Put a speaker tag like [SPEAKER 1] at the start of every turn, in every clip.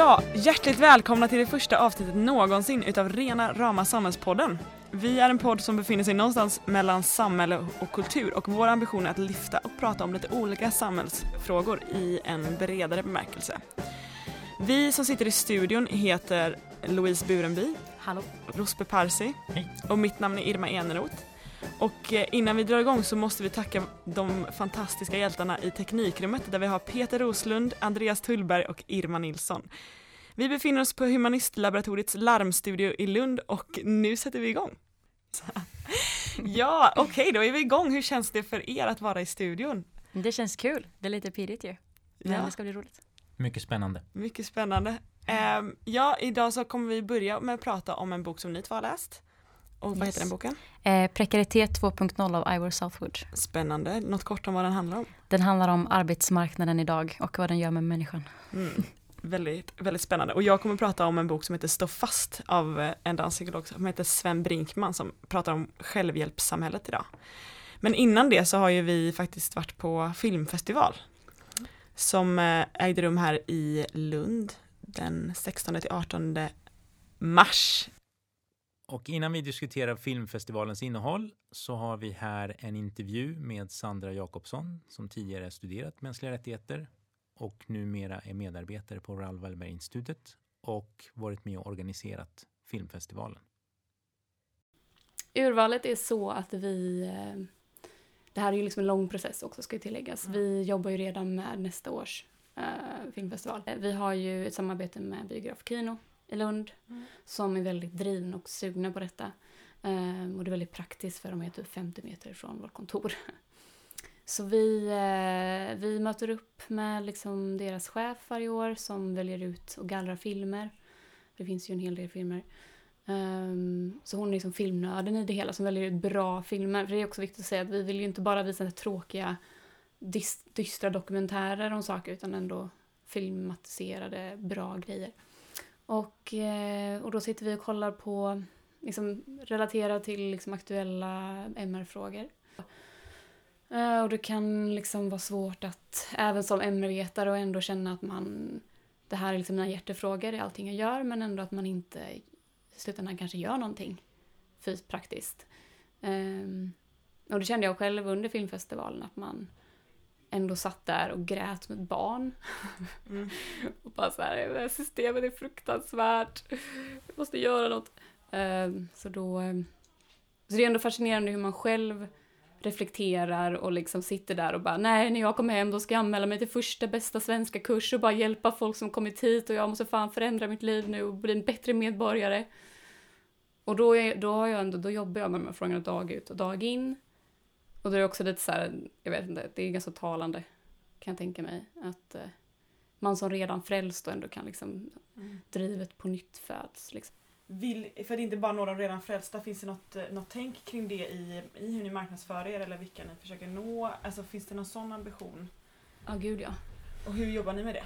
[SPEAKER 1] Ja, hjärtligt välkomna till det första avsnittet någonsin utav Rena Rama Samhällspodden. Vi är en podd som befinner sig någonstans mellan samhälle och kultur och vår ambition är att lyfta och prata om lite olika samhällsfrågor i en bredare bemärkelse. Vi som sitter i studion heter Louise Burenby,
[SPEAKER 2] Hallå.
[SPEAKER 1] Rosbe Parsi
[SPEAKER 3] Hej.
[SPEAKER 1] och mitt namn är Irma Eneroth. Och eh, innan vi drar igång så måste vi tacka de fantastiska hjältarna i Teknikrummet där vi har Peter Roslund, Andreas Tullberg och Irma Nilsson. Vi befinner oss på Humanistlaboratoriets larmstudio i Lund och nu sätter vi igång. Ja, okej då är vi igång. Hur känns det för er att vara i studion?
[SPEAKER 2] Det känns kul. Det är lite pirrigt ju. Men
[SPEAKER 1] Ja.
[SPEAKER 2] det ska bli roligt.
[SPEAKER 3] Mycket spännande.
[SPEAKER 1] Mycket spännande. Ehm, ja, idag så kommer vi börja med att prata om en bok som ni två har läst. Och vad
[SPEAKER 2] Yes.
[SPEAKER 1] heter den boken?
[SPEAKER 2] Eh, Prekaritet 2.0 av Ivor Southwood.
[SPEAKER 1] Spännande. Något kort om vad den handlar om?
[SPEAKER 2] Den handlar om arbetsmarknaden idag och vad den gör med människan.
[SPEAKER 1] Mm. Väldigt, väldigt spännande. Och jag kommer prata om en bok som heter Stå fast av eh, en danspsykolog som heter Sven Brinkman som pratar om självhjälpssamhället idag. Men innan det så har ju vi faktiskt varit på filmfestival som eh, ägde rum här i Lund den 16 till 18 mars.
[SPEAKER 3] Och innan vi diskuterar filmfestivalens innehåll så har vi här en intervju med Sandra Jakobsson som tidigare studerat mänskliga rättigheter och numera är medarbetare på Raoul Wallenberg-institutet och varit med och organiserat filmfestivalen.
[SPEAKER 4] Urvalet är så att vi... eh, Det här är ju liksom en lång process också ska tilläggas. Vi jobbar ju redan med nästa års eh, filmfestival. Vi har ju ett samarbete med Biograf Kino i Lund som är väldigt drivna och sugna på detta. Eh, och det är väldigt praktiskt för de är typ 50 meter från vårt kontor. Så vi, eh, vi möter upp med liksom deras chef varje år som väljer ut och gallrar filmer. Det finns ju en hel del filmer. Ehm, så hon är liksom filmnörden i det hela som väljer ut bra filmer. För det är också viktigt att säga att vi vill ju inte bara visa tråkiga dystra dokumentärer om saker utan ändå filmatiserade bra grejer. Och, eh, och då sitter vi och kollar på, liksom relaterat till liksom aktuella MR-frågor. Eh, och det kan liksom vara svårt att, även som MR-vetare, och ändå känna att man, det här är liksom mina hjärtefrågor i allting jag gör, men ändå att man inte i slutändan kanske gör någonting fysiskt praktiskt. Ehm, och det kände jag själv under filmfestivalen, att man ändå satt där och grät ett barn.
[SPEAKER 1] Mm.
[SPEAKER 4] och bara så här, det här systemet är fruktansvärt. Jag måste göra något. Ehm, så då... ehm, Så det är ändå fascinerande hur man själv reflekterar och liksom sitter där och bara nej, när jag kommer hem då ska jag anmäla mig till första bästa svenska kurs och bara hjälpa folk som kommit hit och jag måste fan förändra mitt liv nu och bli en bättre medborgare. Och då, är, då, har jag ändå, då jobbar jag med de här frågorna dag ut och dag in. Och då är det också lite så här, jag vet inte, det är ganska talande kan jag tänka mig. Att eh, man som redan frälst då ändå kan liksom drivet på nytt föds. Liksom.
[SPEAKER 1] Vill, för det är inte bara några redan frälsta, finns det något, eh, något tänk kring det i, i hur ni marknadsför er eller vilka ni försöker nå? Alltså finns det någon sån ambition?
[SPEAKER 4] Ja, gud ja.
[SPEAKER 1] Och hur jobbar ni med det?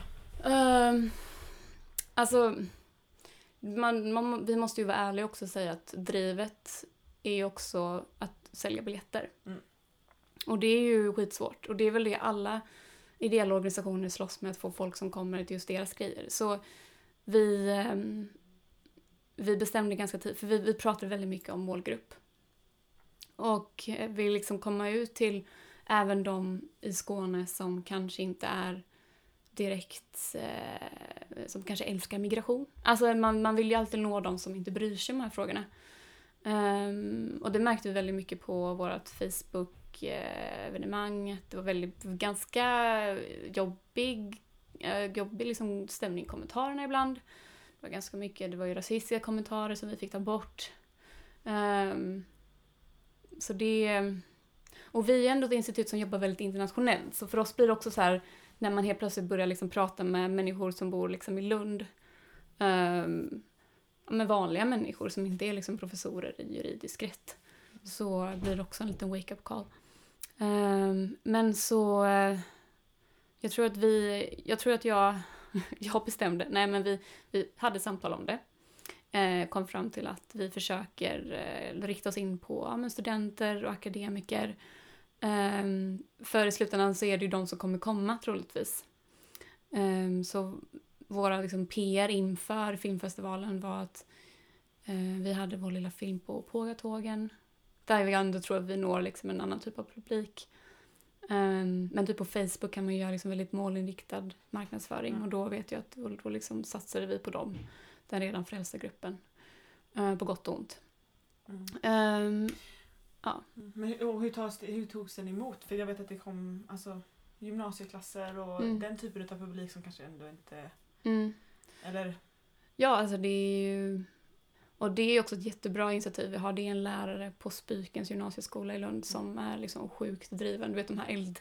[SPEAKER 4] Um, alltså, man, man, vi måste ju vara ärliga också och säga att drivet är också att sälja biljetter.
[SPEAKER 1] Mm.
[SPEAKER 4] Och det är ju skitsvårt. Och det är väl det alla ideella organisationer slåss med, att få folk som kommer till just deras grejer. Så vi, ehm, vi bestämde ganska tidigt, för vi, vi pratade väldigt mycket om målgrupp. Och eh, vill liksom komma ut till även de i Skåne som kanske inte är direkt, eh, som kanske älskar migration. Alltså man, man vill ju alltid nå de som inte bryr sig om de här frågorna. Um, och det märkte vi väldigt mycket på vårt Facebook-evenemang. Det var väldigt, ganska jobbig, eh, jobbig liksom stämning i kommentarerna ibland. Det var ganska mycket, det var ju rasistiska kommentarer som vi fick ta bort. Um, så det... Och vi är ändå ett institut som jobbar väldigt internationellt, så för oss blir det också så här när man helt plötsligt börjar liksom prata med människor som bor liksom i Lund. Um, med vanliga människor som inte är liksom professorer i juridisk rätt. Så blir det också en liten wake-up call. Ehm, men så... Eh, jag tror att vi... Jag tror att jag... jag bestämde. Nej, men vi, vi hade samtal om det. Eh, kom fram till att vi försöker eh, rikta oss in på ja, studenter och akademiker. Ehm, för i slutändan så är det ju de som kommer komma troligtvis. Ehm, så våra liksom PR inför filmfestivalen var att eh, vi hade vår lilla film på Pågatågen. Där vi ändå tror att vi når liksom en annan typ av publik. Um, men typ på Facebook kan man göra liksom väldigt målinriktad marknadsföring
[SPEAKER 1] Mm.
[SPEAKER 4] och då vet jag att då, då liksom satsade vi på dem, den redan frälsta gruppen. Uh, på gott och ont.
[SPEAKER 1] Mm.
[SPEAKER 4] Ehm,
[SPEAKER 1] Men hur, hur, tas det, hur togs den emot? För jag vet att det kom alltså, gymnasieklasser och
[SPEAKER 4] Mm.
[SPEAKER 1] den typen av publik som kanske ändå inte...
[SPEAKER 4] mm.
[SPEAKER 1] Eller?
[SPEAKER 4] Ja, alltså det är ju... Och det är också ett jättebra initiativ. Vi har det är en lärare på Spykens gymnasieskola i Lund som är liksom sjukt driven. Du vet de här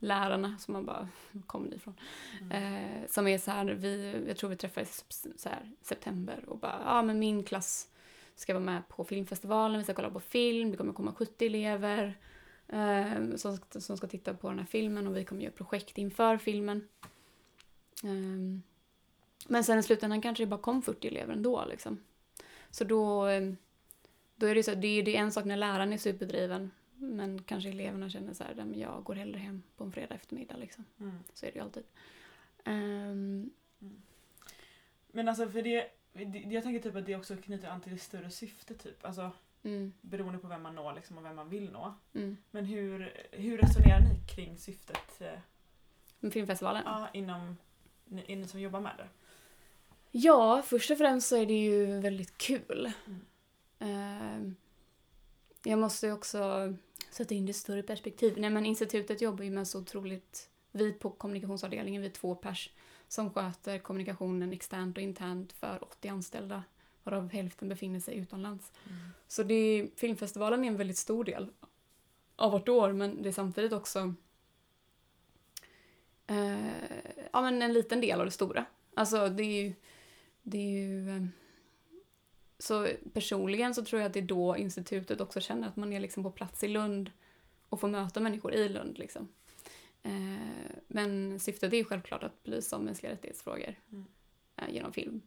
[SPEAKER 4] eldlärarna som man bara, kommer ni ifrån?
[SPEAKER 1] Mm.
[SPEAKER 4] Eh, som är så här, vi, jag tror vi träffades så här, september och bara, ja men min klass ska vara med på filmfestivalen, vi ska kolla på film, det kommer komma 70 elever eh, som, som ska titta på den här filmen och vi kommer göra projekt inför filmen. Eh, men sen i slutändan kanske det bara kom 40 elever ändå liksom. Så då, eh, då är det så, det är, det en sak när läraren är superdriven men kanske eleverna känner så här, "Nej, men jag går hellre hem på en fredag eftermiddag liksom.
[SPEAKER 1] Mm.
[SPEAKER 4] Så är det ju alltid. Ehm,
[SPEAKER 1] Men alltså för det, det, jag tänker typ att det också knyter an till det större syftet typ. Alltså
[SPEAKER 4] mm,
[SPEAKER 1] beroende på vem man når liksom, och vem man vill nå.
[SPEAKER 4] mm.
[SPEAKER 1] Men hur, hur resonerar ni kring syftet eh,
[SPEAKER 4] Med filmfestivalen?
[SPEAKER 1] ja, inom ni, ni som jobbar med det?
[SPEAKER 4] Ja, först och främst så är det ju väldigt kul.
[SPEAKER 1] Mm.
[SPEAKER 4] Ehm, jag måste ju också sätta in det större perspektiv. Nej, men institutet jobbar ju med så otroligt... Vi på kommunikationsavdelningen, vi är två pers som sköter kommunikationen externt och internt för 80 anställda, varav hälften befinner sig utomlands. Så det är, filmfestivalen är en väldigt stor del av vårt år, men det är samtidigt också eh, ja, men en liten del av det stora. Alltså det är ju... Det är ju eh, så personligen så tror jag att det är då institutet också känner att man är liksom på plats i Lund och får möta människor i Lund. Liksom. Eh, men syftet är ju självklart att belysa mänskliga rättighetsfrågor
[SPEAKER 1] Mm.
[SPEAKER 4] eh, genom film.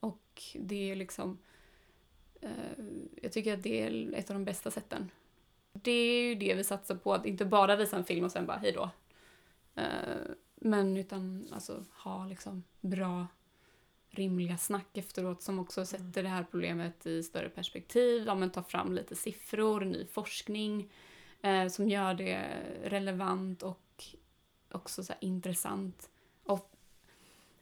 [SPEAKER 4] Och det är liksom... Eh, jag tycker att det är ett av de bästa sätten. Det är ju det vi satsar på, att inte bara visa en film och sen bara hej då. Men utan alltså ha liksom bra rimliga snack efteråt som också sätter det här problemet i större perspektiv. Ja, men ta fram lite siffror, ny forskning eh, som gör det relevant och också så intressant. Och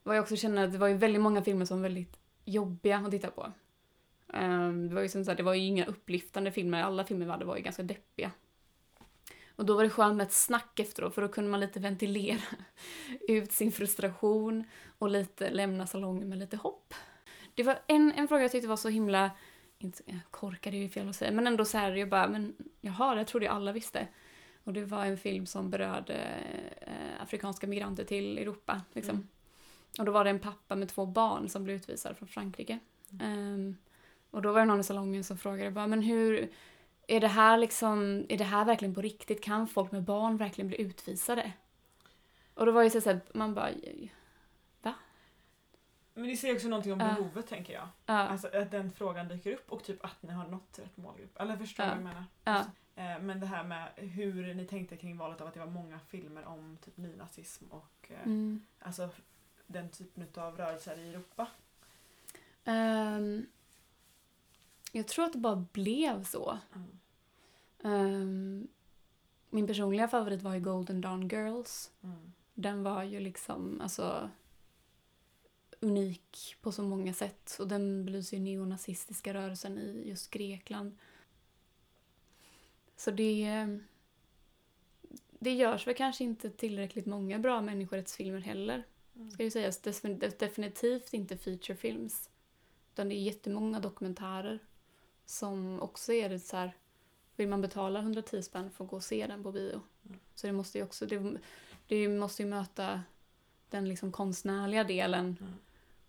[SPEAKER 4] vad jag också känner att det var ju väldigt många filmer som var väldigt jobbiga att titta på. Ehm, det var ju som så här, det var ju inga upplyftande filmer, alla filmer vi hade var ju ganska deppiga. Och då var det skönt med ett snack efteråt för då kunde man lite ventilera ut sin frustration och lite lämna salongen med lite hopp. Det var en, en fråga jag tyckte var så himla, inte korkad är ju fel att säga, men ändå så här, jag bara, men jaha, det trodde jag alla visste. Och det var en film som berörde eh, afrikanska migranter till Europa. Liksom.
[SPEAKER 1] Mm.
[SPEAKER 4] Och då var det en pappa med två barn som blev utvisad från Frankrike. Ehm, och då var det någon i salongen som frågade bara, men hur, är det här liksom, är det här verkligen på riktigt? Kan folk med barn verkligen bli utvisade? Och då var det så här, man bara,
[SPEAKER 1] Men det säger också någonting om behovet tänker jag.
[SPEAKER 4] ja,
[SPEAKER 1] Alltså att den frågan dyker upp och typ att ni har nått rätt målgrupp. Eller förstår du
[SPEAKER 4] Ja.
[SPEAKER 1] vad jag menar? Eh, Men det här med hur ni tänkte kring valet av att det var många filmer om typ nynazism och eh,
[SPEAKER 4] mm.
[SPEAKER 1] alltså den typen av rörelser i Europa.
[SPEAKER 4] Ehm, jag tror att det bara blev så.
[SPEAKER 1] Mm.
[SPEAKER 4] Ehm, min personliga favorit var ju Golden Dawn Girls.
[SPEAKER 1] Mm.
[SPEAKER 4] Den var ju liksom, alltså unik på så många sätt. Och den belyser ju neonazistiska rörelsen i just Grekland. Så det... Det görs väl kanske inte tillräckligt många bra människorättsfilmer heller.
[SPEAKER 1] Mm.
[SPEAKER 4] Ska ju sägas. Defin- Definitivt inte featurefilms. Utan det är jättemånga dokumentärer som också är det så här... Vill man betala 110 spänn för att gå och se den på bio?
[SPEAKER 1] Mm.
[SPEAKER 4] Så det måste ju också... Det, det måste ju möta den liksom konstnärliga delen
[SPEAKER 1] Mm.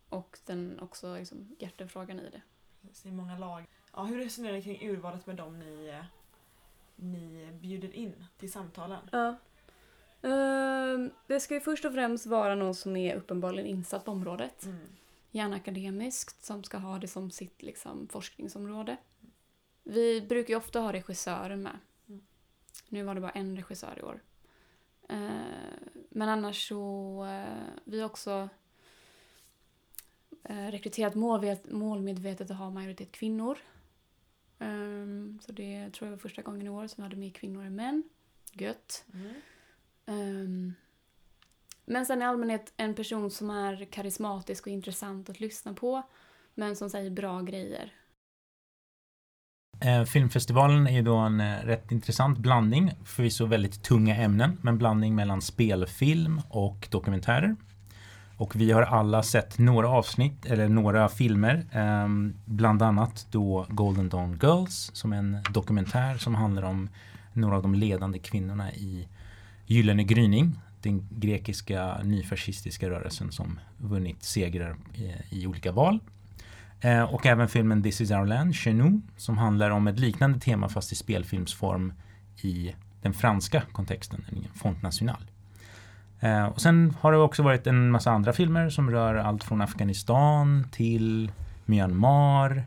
[SPEAKER 4] och den också liksom hjärtefrågan i det.
[SPEAKER 1] Precis, I många lag. Ja, hur resonerar ni kring urvalet med dem ni, ni bjuder in till samtalen?
[SPEAKER 4] Ja. Ehm, det ska ju först och främst vara någon som är uppenbarligen insatt på området.
[SPEAKER 1] Mm.
[SPEAKER 4] Gärna akademiskt, som ska ha det som sitt liksom, forskningsområde. Vi brukar ju ofta ha regissörer med.
[SPEAKER 1] Mm.
[SPEAKER 4] Nu var det bara en regissör i år. Eh, men annars så, eh, vi har också eh, rekryterat målmedvetet och har majoritet kvinnor. Ehm, så det tror jag var första gången i år som vi hade mer kvinnor än män. Gött. Ehm, men sen i allmänhet en person som är karismatisk och intressant att lyssna på. Men som säger bra grejer.
[SPEAKER 3] Eh, filmfestivalen är ju då en eh, rätt intressant blandning, förvisso väldigt tunga ämnen, men blandning mellan spelfilm och dokumentärer. Och vi har alla sett några avsnitt eller några filmer, eh, bland annat då Golden Dawn Girls som är en dokumentär som handlar om några av de ledande kvinnorna i Gyllene gryning, den grekiska nyfascistiska rörelsen som vunnit segrar i, i olika val. Eh, och även filmen This is our land, Chez som handlar om ett liknande tema fast i spelfilmsform i den franska kontexten, nämligen Font National. Eh, och sen har det också varit en massa andra filmer som rör allt från Afghanistan till Myanmar.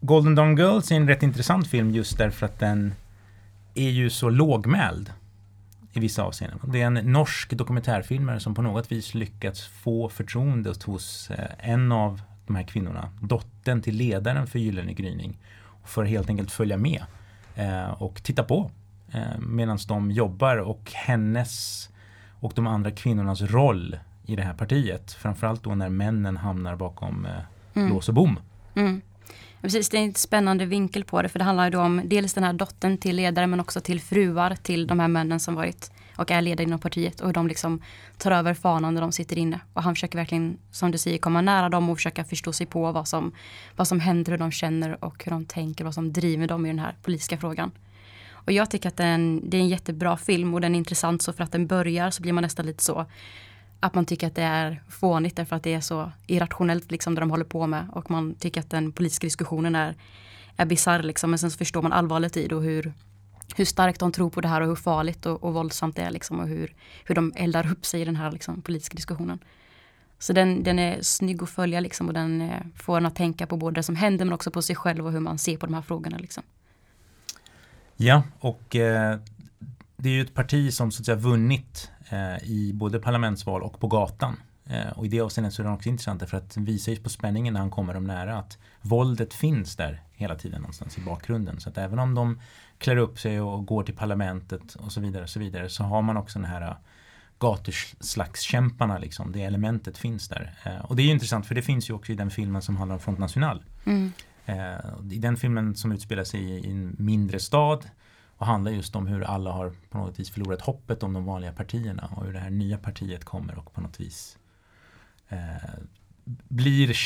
[SPEAKER 3] Golden Dawn Girls är en rätt intressant film just därför att den är ju så lågmäld i vissa avseenden. Det är en norsk dokumentärfilmare som på något vis lyckats få förtroendet hos eh, en av de här kvinnorna, dottern till ledaren för Gyllene gryning, för att helt enkelt följa med eh, och titta på eh, medan de jobbar och hennes och de andra kvinnornas roll i det här partiet. Framförallt då när männen hamnar bakom eh, mm. lås och bom.
[SPEAKER 2] Mm. Precis, det är en spännande vinkel på det för det handlar ju då om dels den här dottern till ledare men också till fruar till de här männen som varit och är ledare inom partiet och hur de liksom tar över fanan när de sitter inne. Och han försöker verkligen, som du säger, komma nära dem och försöka förstå sig på vad som, vad som händer, hur de känner och hur de tänker, vad som driver dem i den här politiska frågan. Och jag tycker att den, det är en jättebra film och den är intressant så för att den börjar så blir man nästan lite så att man tycker att det är fånigt därför att det är så irrationellt liksom det de håller på med och man tycker att den politiska diskussionen är, är bisarr liksom men sen så förstår man allvaret i det och hur, hur starkt de tror på det här och hur farligt och, och våldsamt det är liksom och hur, hur de eldar upp sig i den här liksom, politiska diskussionen. Så den, den är snygg att följa liksom och den eh, får en att tänka på både det som händer men också på sig själv och hur man ser på de här frågorna. Liksom.
[SPEAKER 3] Ja, och eh, det är ju ett parti som så att säga vunnit eh, i både parlamentsval och på gatan. Eh, och i det avseendet så är det också intressant för att den visar ju på spänningen när han kommer dem nära att våldet finns där hela tiden någonstans i bakgrunden. Så att även om de klär upp sig och går till parlamentet och så vidare, och så, vidare så har man också den här äh, gatuslagskämparna liksom. Det elementet finns där. Eh, och det är intressant för det finns ju också i den filmen som handlar om Front National. Mm. Eh, I den filmen som utspelar sig i en mindre stad och handlar just om hur alla har på något vis förlorat hoppet om de vanliga partierna och hur det här nya partiet kommer och på något vis eh, blir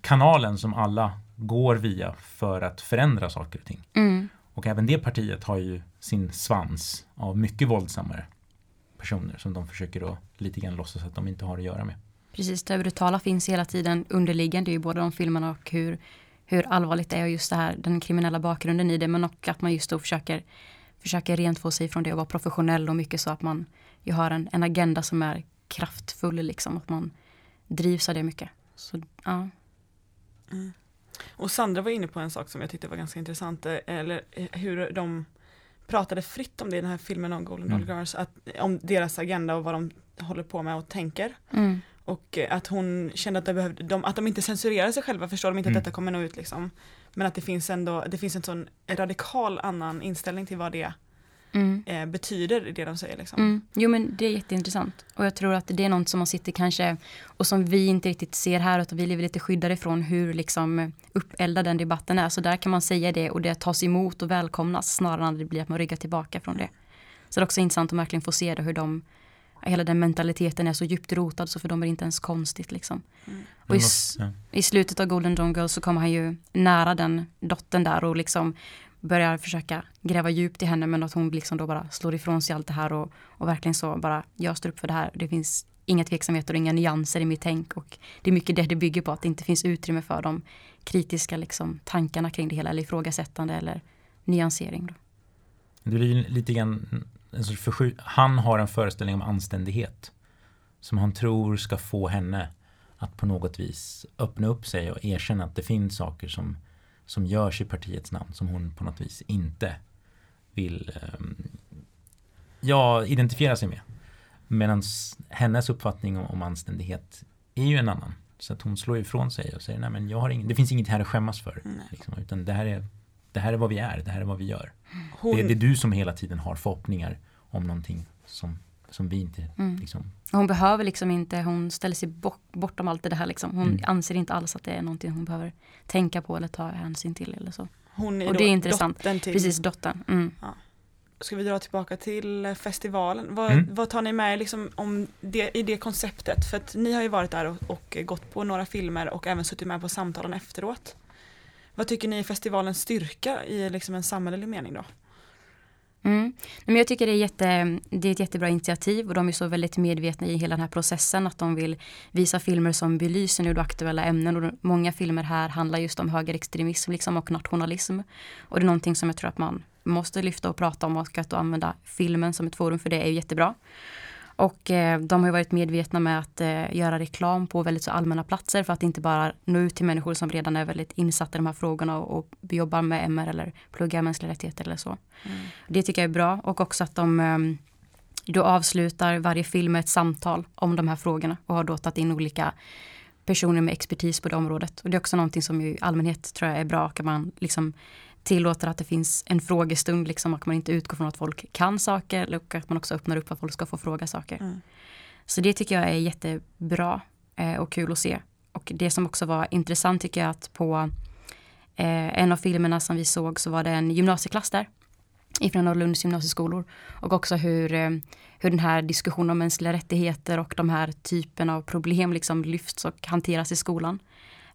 [SPEAKER 3] kanalen som alla går via för att förändra saker och ting. Mm. Och även det partiet har ju sin svans av mycket våldsammare personer som de försöker då lite grann låtsas att de inte har att göra med.
[SPEAKER 2] Precis, det brutala finns hela tiden underliggande i båda de filmerna och hur, hur allvarligt det är och just det här, den kriminella bakgrunden i det men också att man just då försöker, försöker rent få sig från det och vara professionell och mycket så att man ju har en, en agenda som är kraftfull liksom, att man drivs av det mycket. Så, ja.
[SPEAKER 1] Mm. Och Sandra var inne på en sak som jag tyckte var ganska intressant, eh, eller eh, hur de pratade fritt om det i den här filmen om Golden mm. Girls, att, om deras agenda och vad de håller på med och tänker. Mm. Och eh, att hon kände att, de behövde, de, att de inte censurerar sig själva, förstår de inte mm. att detta kommer nå ut liksom. Men att det finns ändå, det finns en sån radikal annan inställning till vad det mm. eh, betyder det de säger. Liksom.
[SPEAKER 2] Mm. Jo men det är jätteintressant. Och jag tror att det är något som man sitter kanske och som vi inte riktigt ser här utan vi lever lite skyddade ifrån hur liksom uppeldad den debatten är. Så där kan man säga det och det tas emot och välkomnas snarare än att det blir att man ryggar tillbaka från det. Så det är också intressant att verkligen få se det hur de hela den mentaliteten är så djupt rotad så för dem är det inte ens konstigt liksom. Mm. Och i, i, slutet av Golden Dawn Girl så kommer han ju nära den dottern där och liksom börjar försöka gräva djupt i henne men att hon liksom då bara slår ifrån sig allt det här och, och verkligen så bara jag står upp för det här. Det finns inga tveksamheter och inga nyanser i mitt tänk och det är mycket det det bygger på att det inte finns utrymme för de kritiska liksom, tankarna kring det hela eller ifrågasättande eller nyansering. Då.
[SPEAKER 3] Det blir lite grann en han har en föreställning om anständighet som han tror ska få henne att på något vis öppna upp sig och erkänna att det finns saker som som görs i partiets namn som hon på något vis inte vill um, ja, identifiera sig med. Medan hennes uppfattning om, anständighet är ju en annan. Så att hon slår ifrån sig och säger nej men jag har ing, det finns inget här att skämmas för. Liksom, utan det här, är, det här är vad vi är, det här är vad vi gör.
[SPEAKER 1] Hon,
[SPEAKER 3] Det, det är du som hela tiden har förhoppningar om någonting som, som vi inte
[SPEAKER 2] Mm.
[SPEAKER 3] liksom,
[SPEAKER 2] Hon behöver liksom inte, hon ställer sig bort, bortom allt det här liksom. Hon
[SPEAKER 3] Mm.
[SPEAKER 2] anser inte alls att det är någonting hon behöver tänka på eller ta hänsyn till eller så.
[SPEAKER 1] hon är
[SPEAKER 2] och det är intressant.
[SPEAKER 1] dottern till
[SPEAKER 2] Precis, dottern. Mm.
[SPEAKER 1] Ska vi dra tillbaka till festivalen? Vad,
[SPEAKER 3] Mm.
[SPEAKER 1] vad tar ni med er liksom om det, i det konceptet? För att ni har ju varit där och, och gått på några filmer och även suttit med på samtalen efteråt. Vad tycker ni är festivalens styrka i liksom en samhällelig mening då?
[SPEAKER 2] Mm. Men jag tycker det är, jätte, det är ett jättebra initiativ och de är så väldigt medvetna i hela den här processen att de vill visa filmer som belyser nu då aktuella ämnen och många filmer här handlar just om högerextremism liksom och nationalism. Och det är någonting som jag tror att man måste lyfta och prata om och att använda filmen som ett forum för det är ju jättebra. Och eh, de har varit medvetna med att eh, göra reklam på väldigt så allmänna platser för att inte bara nå ut till människor som redan är väldigt insatta i de här frågorna och, och jobbar med MR eller pluggar mänskliga rättigheter eller så. Det tycker jag är bra och också att de ehm, då avslutar varje film med ett samtal om de här frågorna och har då tagit in olika personer med expertis på det området. Och det är också någonting som i allmänhet tror jag är bra, att man liksom tillåter att det finns en frågestund, liksom att man inte utgår från att folk kan saker och att man också öppnar upp att folk ska få fråga saker.
[SPEAKER 1] Mm.
[SPEAKER 2] Så det tycker jag är jättebra eh, och kul att se. Och det som också var intressant tycker jag att på eh, en av filmerna som vi såg så var det en gymnasieklass där ifrån Norrlunds gymnasieskolor och också hur, eh, hur den här diskussionen om mänskliga rättigheter och de här typen av problem liksom lyfts och hanteras i skolan.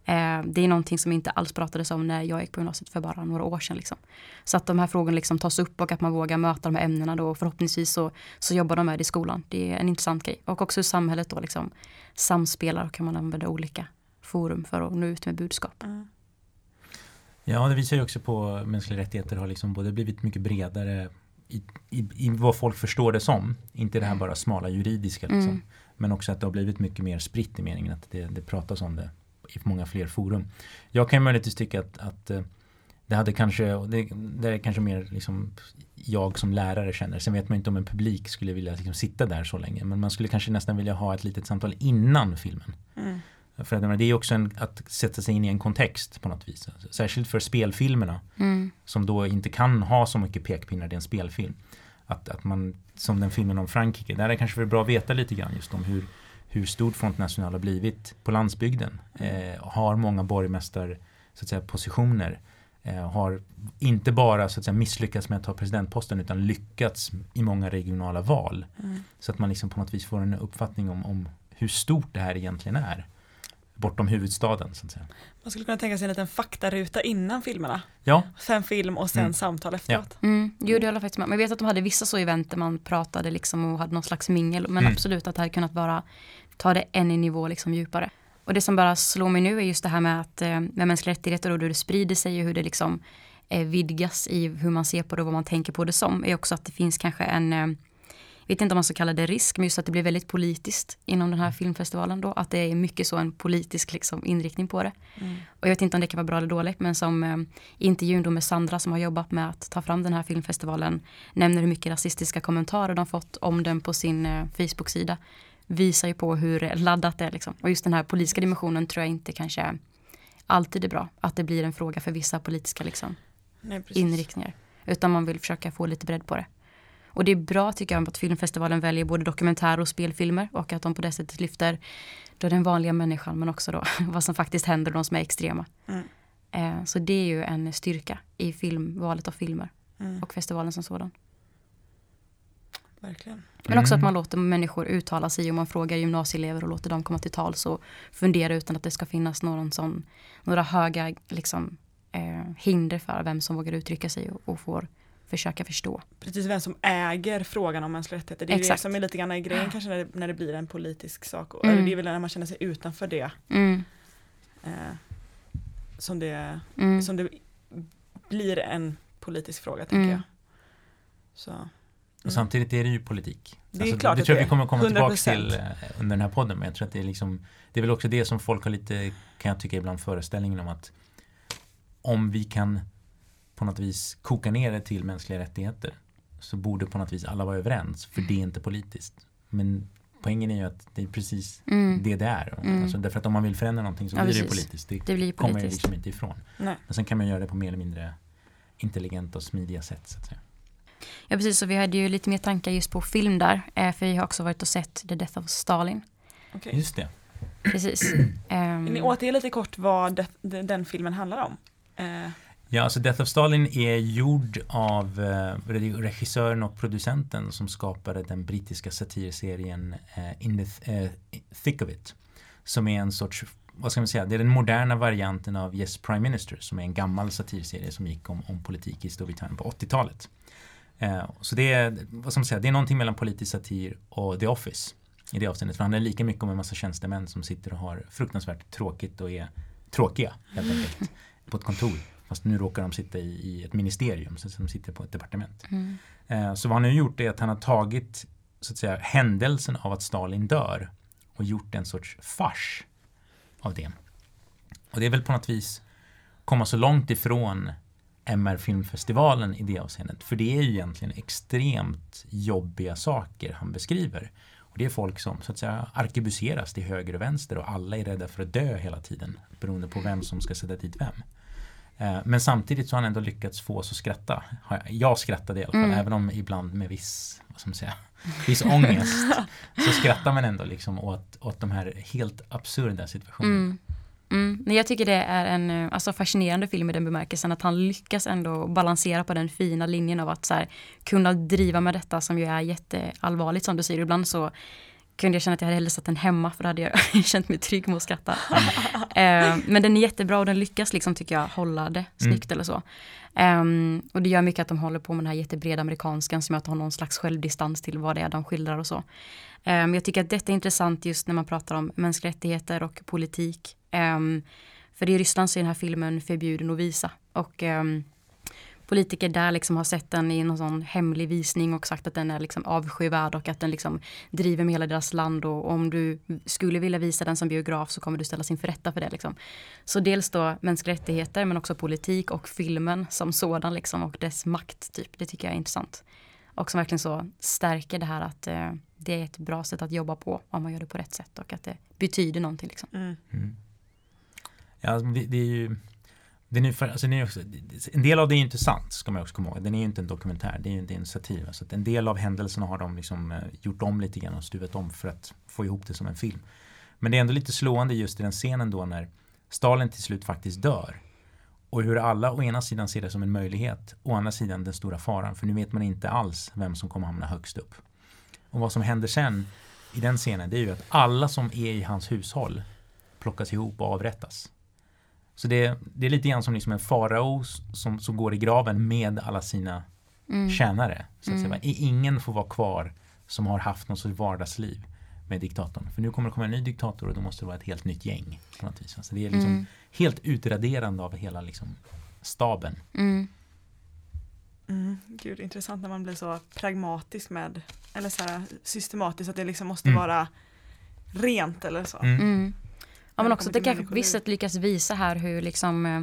[SPEAKER 2] Eh, det är någonting som inte alls pratades om när jag gick på gymnasiet för bara några år sedan. Liksom. Så att de här frågorna liksom tas upp och att man vågar möta de här ämnena då och förhoppningsvis så, så jobbar de med det i skolan. Det är en intressant grej. Och också hur samhället då liksom samspelar och kan man använda olika forum för att nå ut med budskap.
[SPEAKER 1] Mm.
[SPEAKER 3] Ja, det visar ju också på mänskliga rättigheter har liksom både blivit mycket bredare i, i, i vad folk förstår det som. Inte det här bara smala juridiska liksom.
[SPEAKER 2] Mm.
[SPEAKER 3] Men också att det har blivit mycket mer spritt i meningen att det, det pratas om det i många fler forum. Jag kan ju möjligtvis tycka att, att eh, det hade kanske, det, det är kanske mer liksom jag som lärare känner. Sen vet man inte om en publik skulle vilja liksom sitta där så länge. Men man skulle kanske nästan vilja ha ett litet samtal innan filmen.
[SPEAKER 1] Mm.
[SPEAKER 3] För att, det är också en, att sätta sig in i en kontext på något vis. Alltså, Särskilt för spelfilmerna
[SPEAKER 2] Mm.
[SPEAKER 3] som då inte kan ha så mycket pekpinnar, det är en spelfilm. Att, att man, som den filmen om Frankrike, där är det kanske för bra att veta lite grann just om hur, hur stort Front National har blivit på landsbygden. Eh, har många borgmästar så att säga, positioner. Eh, har inte bara så att säga, misslyckats med att ta presidentposten utan lyckats i många regionala val.
[SPEAKER 1] Mm.
[SPEAKER 3] Så att man liksom på något vis får en uppfattning om, om hur stort det här egentligen är. Bortom huvudstaden så att säga.
[SPEAKER 1] Man skulle kunna tänka sig en liten faktaruta innan filmerna.
[SPEAKER 3] Ja,
[SPEAKER 1] Sen film och sen
[SPEAKER 3] Mm.
[SPEAKER 1] samtal efteråt.
[SPEAKER 2] Mm, jo, det håller jag faktiskt med. Men jag vet att de hade vissa så event där man pratade liksom och hade någon slags mingel. Men
[SPEAKER 3] Mm.
[SPEAKER 2] absolut att det hade kunnat vara, ta det en nivå liksom djupare. Och det som bara slår mig nu är just det här med att eh, med mänskliga rättigheter och hur det sprider sig och hur det liksom eh, vidgas i hur man ser på det och vad man tänker på det som. Är också att det finns kanske en, eh, vet inte om man ska kalla det risk, men just att det blir väldigt politiskt inom den här filmfestivalen då. Att det är mycket så en politisk liksom, inriktning på det.
[SPEAKER 1] Mm.
[SPEAKER 2] Och jag vet inte om det kan vara bra eller dåligt, men som eh, intervjun då med Sandra som har jobbat med att ta fram den här filmfestivalen nämner hur mycket rasistiska kommentarer de fått om den på sin eh, Facebook-sida. Visar ju på hur laddat det är liksom. Och just den här politiska dimensionen tror jag inte kanske alltid är bra. Att det blir en fråga för vissa politiska liksom,
[SPEAKER 1] Nej,
[SPEAKER 2] inriktningar. Utan man vill försöka få lite bredd på det. Och det är bra tycker jag att filmfestivalen väljer både dokumentär och spelfilmer och att de på det sättet lyfter då den vanliga människan men också då vad som faktiskt händer de som är extrema.
[SPEAKER 1] Mm.
[SPEAKER 2] Eh, så det är ju en styrka i film, valet av filmer
[SPEAKER 1] Mm.
[SPEAKER 2] och festivalen som sådan.
[SPEAKER 1] Verkligen.
[SPEAKER 2] Men också att
[SPEAKER 3] Mm.
[SPEAKER 2] man låter människor uttala sig och man frågar gymnasieelever och låter dem komma till tals och fundera utan att det ska finnas någon sån, några höga liksom, eh, hinder för vem som vågar uttrycka sig och, och får försöka förstå.
[SPEAKER 1] Precis vem som äger frågan om mänskliga rättigheter. Det är ju det
[SPEAKER 2] Exakt.
[SPEAKER 1] som är lite grann i grejen kanske när det, när det blir en politisk sak. Och,
[SPEAKER 2] Mm.
[SPEAKER 1] eller Det är väl när man känner sig utanför det
[SPEAKER 2] Mm,
[SPEAKER 1] eh, som, det
[SPEAKER 2] mm.
[SPEAKER 1] som det blir en politisk fråga tänker
[SPEAKER 2] Mm.
[SPEAKER 1] jag. Så.
[SPEAKER 3] Och samtidigt är det ju politik.
[SPEAKER 1] Det är klart
[SPEAKER 3] det tror jag
[SPEAKER 1] det
[SPEAKER 3] vi kommer komma tillbaka
[SPEAKER 1] 100%.
[SPEAKER 3] till eh, under den här podden. Men jag tror att det är liksom Det är väl också det som folk har lite, kan jag tycka ibland, föreställningen om att om vi kan på något vis koka ner det till mänskliga rättigheter så borde på något vis alla vara överens för det är inte politiskt. Men poängen är ju att det är precis
[SPEAKER 2] Mm.
[SPEAKER 3] det det är.
[SPEAKER 2] Mm.
[SPEAKER 3] Alltså, därför att om man vill förändra någonting så
[SPEAKER 2] Ja,
[SPEAKER 3] blir det politiskt. Det,
[SPEAKER 2] Det blir ju
[SPEAKER 3] kommer
[SPEAKER 2] politiskt.
[SPEAKER 3] liksom inte ifrån.
[SPEAKER 1] Nej.
[SPEAKER 3] Men sen kan man göra det på mer eller mindre intelligenta och smidiga sätt. Så att säga.
[SPEAKER 2] Ja precis, så vi hade ju lite mer tankar just på film där. Eh, för vi har också varit och sett The Death of Stalin.
[SPEAKER 1] Okej.
[SPEAKER 3] Just det.
[SPEAKER 2] Precis.
[SPEAKER 1] Vill ni återge lite kort vad den filmen handlar om? Eh,
[SPEAKER 3] Ja, alltså Death of Stalin är gjord av eh, regissören och producenten som skapade den brittiska satirserien eh, In the th- eh, Thick of It. Som är en sorts, vad ska man säga, det är den moderna varianten av Yes Prime Minister som är en gammal satirserie som gick om, om politik i Storbritannien på 80-talet. Eh, så det är, vad ska man säga, det är någonting mellan politisk satir och The Office i det avseendet. För det handlar lika mycket om en massa tjänstemän som sitter och har fruktansvärt tråkigt och är tråkiga helt enkelt på ett kontor. Fast nu råkar de sitta i, i ett ministerium, så de sitter på ett departement.
[SPEAKER 2] mm,
[SPEAKER 3] Eh, så vad han har gjort är att han har tagit så att säga, händelsen av att Stalin dör och gjort en sorts fars av det. Och det är väl på något vis komma så långt ifrån MR-filmfestivalen i det avseendet. För det är ju egentligen extremt jobbiga saker han beskriver. Och det är folk som så att säga arkebuseras till höger och vänster och alla är rädda för att dö hela tiden beroende på vem som ska sätta dit vem. Eh, Men samtidigt så har han ändå lyckats få oss att skratta. Jag skrattade i alla fall,
[SPEAKER 2] Mm.
[SPEAKER 3] även om ibland med viss, vad ska man säga, viss ångest. så skrattar man ändå liksom åt, åt de här helt absurda situationerna.
[SPEAKER 2] mm, mm. Jag tycker det är en eh, alltså, fascinerande film i den bemärkelsen att han lyckas ändå balansera på den fina linjen av att så här, kunna driva med detta som ju är jätteallvarligt som du säger. Ibland så kunde jag känna att jag hade hellre satt den hemma för då hade jag känt mig trygg med att skratta. Eh, men den är jättebra och den lyckas liksom tycker jag hålla det snyggt eller så. Ehm, och det gör mycket att de håller på med den här jättebreda amerikanskan som gör att de har någon slags självdistans till vad det är de skildrar och så. Men jag tycker att detta är intressant just när man pratar om mänskliga rättigheter och politik. Ehm, för i Ryssland så är den här filmen förbjuden att visa. Och ehm, politiker där liksom har sett den i någon sån hemlig visning och sagt att den är liksom avskyvärd och att den liksom driver med hela deras land och om du skulle vilja visa den som biograf så kommer du ställas inför rätta för det. Liksom. Så dels då mänskliga rättigheter men också politik och filmen som sådan liksom och dess makt. Typ. Det tycker jag är intressant. Och som verkligen så stärker det här att eh, det är ett bra sätt att jobba på om man gör det på rätt sätt och att det betyder någonting. Liksom.
[SPEAKER 1] mm.
[SPEAKER 3] Mm. Ja, alltså, det, det är ju den är, för, alltså, den är också, en del av det är ju inte sant, ska man också komma ihåg. Den är ju inte en dokumentär, det är ju inte en satir. Så att en del av händelserna har de liksom, eh, gjort om lite grann och stuvat om för att få ihop det som en film. Men det är ändå lite slående just i den scenen då när Stalin till slut faktiskt dör. Och hur alla å ena sidan ser det som en möjlighet, å andra sidan den stora faran. För nu vet man inte alls vem som kommer hamna högst upp. Och vad som händer sen i den scenen, det är ju att alla som är i hans hushåll plockas ihop och avrättas. Så det, det är lite grann som liksom en farao som, som går i graven med alla sina
[SPEAKER 2] Mm.
[SPEAKER 3] tjänare. Så att
[SPEAKER 2] Mm.
[SPEAKER 3] Ingen får vara kvar som har haft något sorts vardagsliv med diktatorn. För nu kommer det komma en ny diktator och då måste det vara ett helt nytt gäng. På något vis. Alltså det är liksom
[SPEAKER 2] Mm.
[SPEAKER 3] helt utraderande av hela liksom staben.
[SPEAKER 2] Mm.
[SPEAKER 1] Mm. Gud, intressant när man blir så pragmatisk med, eller så här systematiskt, att det liksom måste
[SPEAKER 3] Mm.
[SPEAKER 1] vara rent eller så.
[SPEAKER 2] Ja men också att det kanske på visst sätt lyckas visa här hur liksom eh,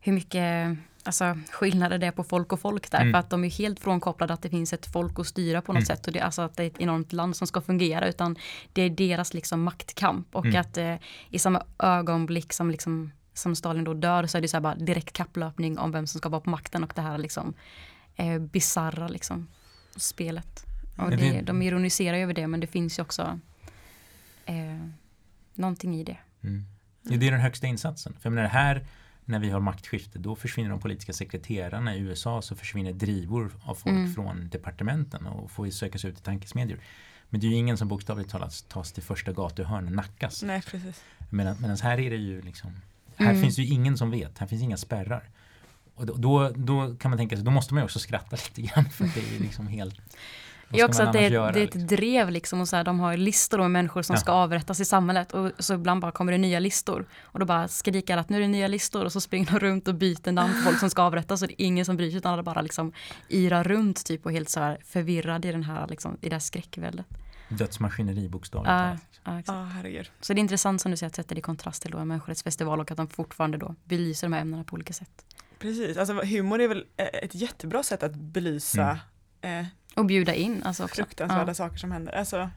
[SPEAKER 2] hur mycket alltså, skillnader det är på folk och folk där.
[SPEAKER 3] Mm.
[SPEAKER 2] För att de är helt frånkopplade att det finns ett folk att styra på något
[SPEAKER 3] Mm.
[SPEAKER 2] sätt. Och det, alltså att det är ett enormt land som ska fungera. Utan det är deras liksom maktkamp. Och
[SPEAKER 3] Mm.
[SPEAKER 2] att eh, i samma ögonblick som, liksom, som Stalin då dör så är det så här bara direkt kapplöpning om vem som ska vara på makten. Och det här liksom eh, bizarra liksom, spelet. Och det, de ironiserar ju över det men det finns ju också eh, någonting i det.
[SPEAKER 3] Mm. Det är den högsta insatsen. För jag menar, här när vi har maktskifte då försvinner de politiska sekreterarna. I USA så försvinner drivor av folk
[SPEAKER 2] Mm.
[SPEAKER 3] från departementen och får ju söka sig ut i tankesmedjor. Men det är ju ingen som bokstavligt talat tas till första gatuhörn och nackas.
[SPEAKER 1] Nej, precis.
[SPEAKER 3] Medan, medan här är det ju liksom Här
[SPEAKER 2] Mm.
[SPEAKER 3] finns ju ingen som vet, här finns inga spärrar. Och då, då, då kan man tänka sig, då måste man ju också skratta lite grann för att det är liksom helt vad
[SPEAKER 2] Det är
[SPEAKER 3] ska
[SPEAKER 2] också att det är,
[SPEAKER 3] göra,
[SPEAKER 2] det är ett
[SPEAKER 3] liksom?
[SPEAKER 2] drev liksom och så här, de har listor med människor som
[SPEAKER 3] Ja.
[SPEAKER 2] ska avrättas i samhället och så ibland bara kommer det nya listor och då bara skriker att nu är det nya listor och så springer de runt och byter namn på folk som ska avrättas och det är ingen som bryr sig utan alla bara liksom yra runt typ och helt så här förvirrad i den här liksom, i det här skräckväldet.
[SPEAKER 3] Dödsmaskineri bokstavligt
[SPEAKER 2] Ja,
[SPEAKER 3] talat.
[SPEAKER 2] ja, exakt.
[SPEAKER 1] Ja, herregud.
[SPEAKER 2] Så det är intressant som du säger att sätta det i kontrast till då en människorättsfestival och att de fortfarande då belyser de här ämnena på olika sätt.
[SPEAKER 1] Precis, alltså humor är väl eh, ett jättebra sätt att belysa eh,
[SPEAKER 2] Och bjuda in alltså också.
[SPEAKER 1] fruktansvärda
[SPEAKER 2] Ja.
[SPEAKER 1] saker som händer. Alltså,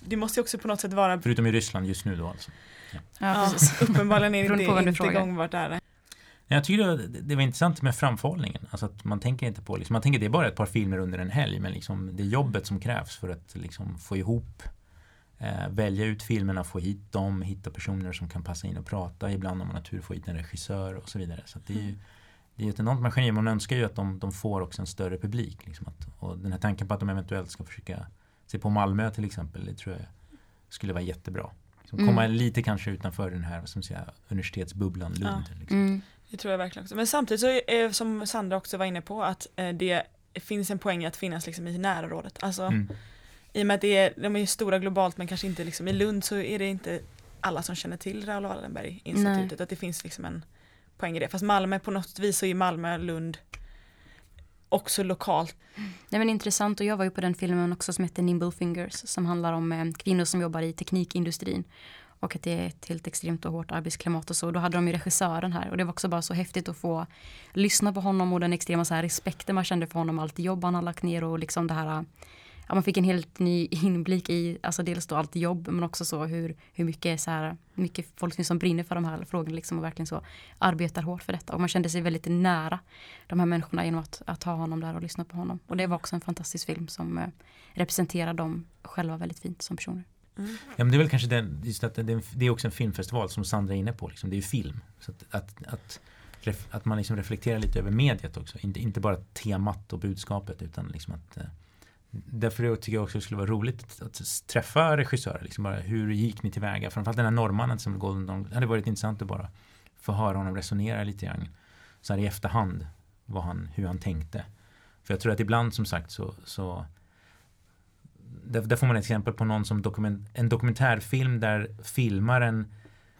[SPEAKER 1] det måste ju också på något sätt vara,
[SPEAKER 3] Förutom i Ryssland just nu då alltså.
[SPEAKER 2] Ja,
[SPEAKER 1] ja, uppenbarligen är det inte
[SPEAKER 2] frågar.
[SPEAKER 1] gångbart där.
[SPEAKER 3] Jag tycker det, det var intressant med framförhållningen. Alltså att man tänker inte på, liksom, man tänker det är bara ett par filmer under en helg men liksom det jobbet som krävs för att liksom få ihop eh, välja ut filmerna, få hit dem, hitta personer som kan passa in och prata. Ibland om man har tur få hit en regissör och så vidare. Så att det är ju det är ett enormt maskineri. Man önskar ju att de, de får också en större publik. Liksom att, och den här tanken på att de eventuellt ska försöka se på Malmö till exempel, det tror jag skulle vara jättebra. Liksom komma
[SPEAKER 2] Mm.
[SPEAKER 3] lite kanske utanför den här vad ska man säga, universitetsbubblan Lund. Liksom.
[SPEAKER 2] Mm.
[SPEAKER 1] Det tror jag verkligen också. Men samtidigt så är som Sandra också var inne på att eh, det finns en poäng i att finnas liksom i närområdet. Alltså
[SPEAKER 3] Mm.
[SPEAKER 1] i och med att det är, de är stora globalt men kanske inte liksom i Lund så är det inte alla som känner till Raoul Wallenberg institutet. Att det finns liksom en poäng i det. Fast Malmö på något vis så är Malmö, Lund också lokalt.
[SPEAKER 2] Nej men intressant och jag var ju på den filmen också som heter Nimble Fingers som handlar om eh, kvinnor som jobbar i teknikindustrin. Och att det är ett helt extremt och hårt arbetsklimat och så. Då hade de ju regissören här och det var också bara så häftigt att få lyssna på honom och den extrema så här respekten man kände för honom, allt jobb han har lagt ner och liksom det här Ja, man fick en helt ny inblick i alltså dels då allt jobb men också så hur, hur mycket, så här, mycket folk som brinner för de här frågorna liksom och verkligen så arbetar hårt för detta. Och man kände sig väldigt nära de här människorna genom att, att ha honom där och lyssna på honom. Och det var också en fantastisk film som eh, representerar dem själva väldigt fint som personer.
[SPEAKER 3] Ja, men det är väl kanske den, just att det, det är också en filmfestival som Sandra är inne på. Liksom. Det är ju film. Så att, att, att, att man liksom reflekterar lite över mediet också. Inte, inte bara temat och budskapet utan liksom att Därför tycker jag också det skulle vara roligt att, att träffa regissörer. Liksom bara, hur gick ni tillväga? Framförallt den här norrmannen som Golden Dawn. Det hade varit intressant att bara få höra honom resonera lite grann. Så här i efterhand vad han, hur han tänkte. För jag tror att ibland som sagt så, så där, där får man ett exempel på någon som dokument, en dokumentärfilm där filmaren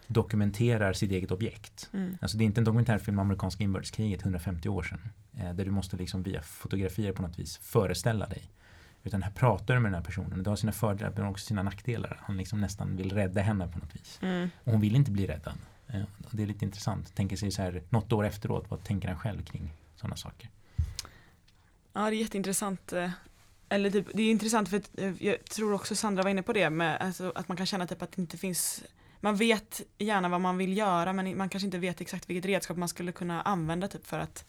[SPEAKER 3] dokumenterar sitt eget objekt.
[SPEAKER 1] Mm.
[SPEAKER 3] Alltså det är inte en dokumentärfilm om amerikanska inbördeskriget 150 år sedan. Eh, där du måste liksom via fotografier på något vis föreställa dig. Utan här pratar du med den här personen. Det har sina fördelar men också sina nackdelar. Han liksom nästan vill rädda henne på något vis.
[SPEAKER 1] Mm.
[SPEAKER 3] Och hon vill inte bli räddad. Eh, och det är lite intressant. Tänker sig så här något år efteråt. Vad tänker han själv kring sådana saker?
[SPEAKER 1] Ja det är jätteintressant. eh, Eller typ, det är intressant för att eh, jag tror också Sandra var inne på det med alltså, att man kan känna typ att det inte finns man vet gärna vad man vill göra men man kanske inte vet exakt vilket redskap man skulle kunna använda typ för att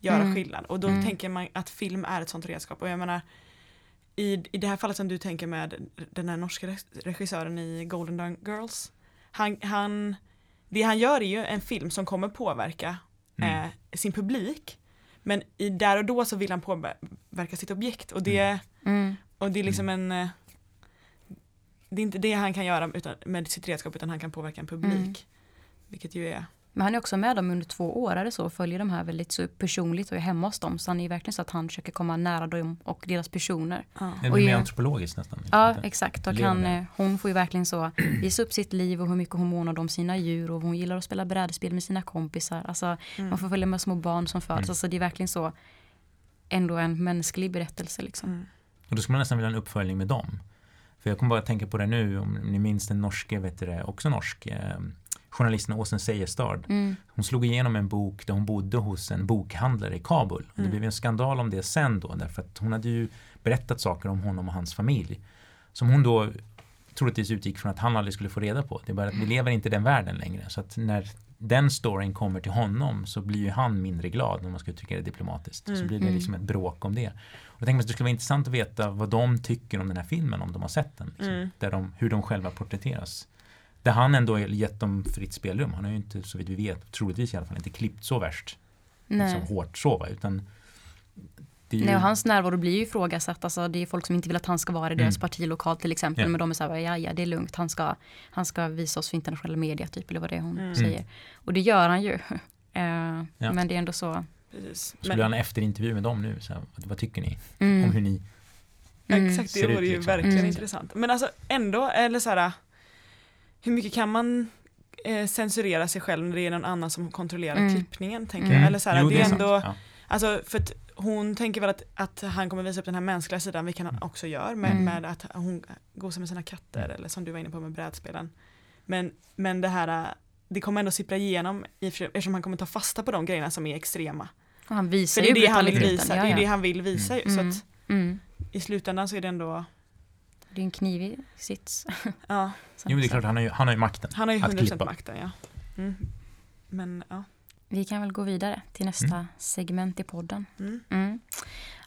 [SPEAKER 1] göra
[SPEAKER 2] Mm.
[SPEAKER 1] skillnad. Och då
[SPEAKER 2] Mm.
[SPEAKER 1] tänker man att film är ett sånt redskap. Och jag menar i, i det här fallet som du tänker med den här norska reg- regissören i Golden Dawn Girls. Han, han, det han gör är ju en film som kommer påverka
[SPEAKER 3] Mm.
[SPEAKER 1] eh, sin publik. Men i, där och då så vill han påverka sitt objekt och det,
[SPEAKER 2] Mm.
[SPEAKER 1] och det är liksom en eh, det är inte det han kan göra utan, med sitt redskap utan han kan påverka en publik.
[SPEAKER 2] Mm.
[SPEAKER 1] Vilket ju är
[SPEAKER 2] Men han är också med dem under två år är det så och följer de här väldigt så personligt och är hemma hos dem. Så han är verkligen så att han försöker komma nära dem och deras personer.
[SPEAKER 1] ja.
[SPEAKER 3] Det
[SPEAKER 2] Och
[SPEAKER 3] blir mer
[SPEAKER 2] ju-
[SPEAKER 3] antropologiskt nästan.
[SPEAKER 2] Ja, exakt. Och han, eh, hon får ju verkligen så visa upp sitt liv och hur mycket hon månar om sina djur och hon gillar att spela brädspel med sina kompisar. Alltså,
[SPEAKER 1] Mm.
[SPEAKER 2] Man får följa med små barn som föds.
[SPEAKER 3] Mm.
[SPEAKER 2] Alltså, det är verkligen så ändå en mänsklig berättelse. Liksom.
[SPEAKER 1] Mm.
[SPEAKER 3] Och då skulle man nästan vilja ha en uppföljning med dem. För jag kommer bara tänka på det nu, om ni minns den norske, vet du det, också norsk, eh, journalisten Åsen Seierstad.
[SPEAKER 2] Mm.
[SPEAKER 3] Hon slog igenom en bok där hon bodde hos en bokhandlare i Kabul. Och det
[SPEAKER 1] Mm.
[SPEAKER 3] blev en skandal om det sen då, därför att hon hade ju berättat saker om honom och hans familj. Som hon då troligtvis utgick från att han aldrig skulle få reda på. Det är bara att vi lever inte i den världen längre. Så att när den storyn kommer till honom så blir ju han mindre glad om man ska uttrycka det diplomatiskt. Så
[SPEAKER 1] Mm.
[SPEAKER 3] blir det
[SPEAKER 2] Mm.
[SPEAKER 3] liksom ett bråk om det. Och jag tänker att det skulle vara intressant att veta vad de tycker om den här filmen, om de har sett den. Liksom,
[SPEAKER 1] Mm.
[SPEAKER 3] där de, hur de själva porträtteras. Där han ändå gett dem fritt spelrum. Han har ju inte, så vitt vi vet, troligtvis i alla fall inte klippt så värst
[SPEAKER 2] Nej.
[SPEAKER 3] liksom, hårt så va, utan ju,
[SPEAKER 2] Nej, och hans närvaro blir ju ifrågasatt. Alltså, det är folk som inte vill att han ska vara i deras
[SPEAKER 3] Mm.
[SPEAKER 2] partilokal till exempel.
[SPEAKER 3] Ja.
[SPEAKER 2] Men de är så här, ja, ja det är lugnt. Han ska, han ska visa oss för internationella media typ. Eller vad det är hon
[SPEAKER 1] Mm.
[SPEAKER 2] säger. Och det gör han ju. Eh,
[SPEAKER 3] Ja.
[SPEAKER 2] Men det är ändå så.
[SPEAKER 1] Precis.
[SPEAKER 3] skulle
[SPEAKER 1] Men,
[SPEAKER 3] ha en efterintervju med dem nu, så här, vad, tycker ni
[SPEAKER 2] Mm.
[SPEAKER 3] om hur ni
[SPEAKER 2] Mm.
[SPEAKER 1] Exakt, det
[SPEAKER 3] ut,
[SPEAKER 1] vore ju
[SPEAKER 3] liksom.
[SPEAKER 1] verkligen
[SPEAKER 2] Mm.
[SPEAKER 1] intressant. Men alltså ändå, eller så här, hur mycket kan man eh, censurera sig själv när det är någon annan som kontrollerar
[SPEAKER 2] Mm.
[SPEAKER 1] klippningen, tänker
[SPEAKER 2] Mm.
[SPEAKER 1] jag. Eller så här,
[SPEAKER 3] Jo,
[SPEAKER 1] det är
[SPEAKER 3] sant.
[SPEAKER 1] ändå,
[SPEAKER 3] Ja.
[SPEAKER 1] alltså för att hon tänker väl att, att han kommer visa upp den här mänskliga sidan, vilket han också gör, med,
[SPEAKER 2] Mm.
[SPEAKER 1] med att hon gosar med sina katter, eller som du var inne på med brädspelen. Men, men det här, det kommer ändå sippra igenom, eftersom han kommer ta fasta på de grejerna som är extrema.
[SPEAKER 2] Och han visar
[SPEAKER 1] För det är
[SPEAKER 2] ju
[SPEAKER 1] det han vill visa,
[SPEAKER 2] Ja,
[SPEAKER 1] det är det han vill visa ju,
[SPEAKER 2] Mm.
[SPEAKER 1] så att
[SPEAKER 2] Mm.
[SPEAKER 1] i slutändan så är det ändå
[SPEAKER 2] Det är en knivig sits.
[SPEAKER 1] Ja,
[SPEAKER 3] Jo, det är klart, han har ju, han har ju makten.
[SPEAKER 1] han har ju
[SPEAKER 3] Att
[SPEAKER 1] 100%
[SPEAKER 3] klippa.
[SPEAKER 1] makten ja. Mm. Men ja.
[SPEAKER 2] Vi kan väl gå vidare till nästa segment i podden.
[SPEAKER 1] Mm.
[SPEAKER 2] Mm.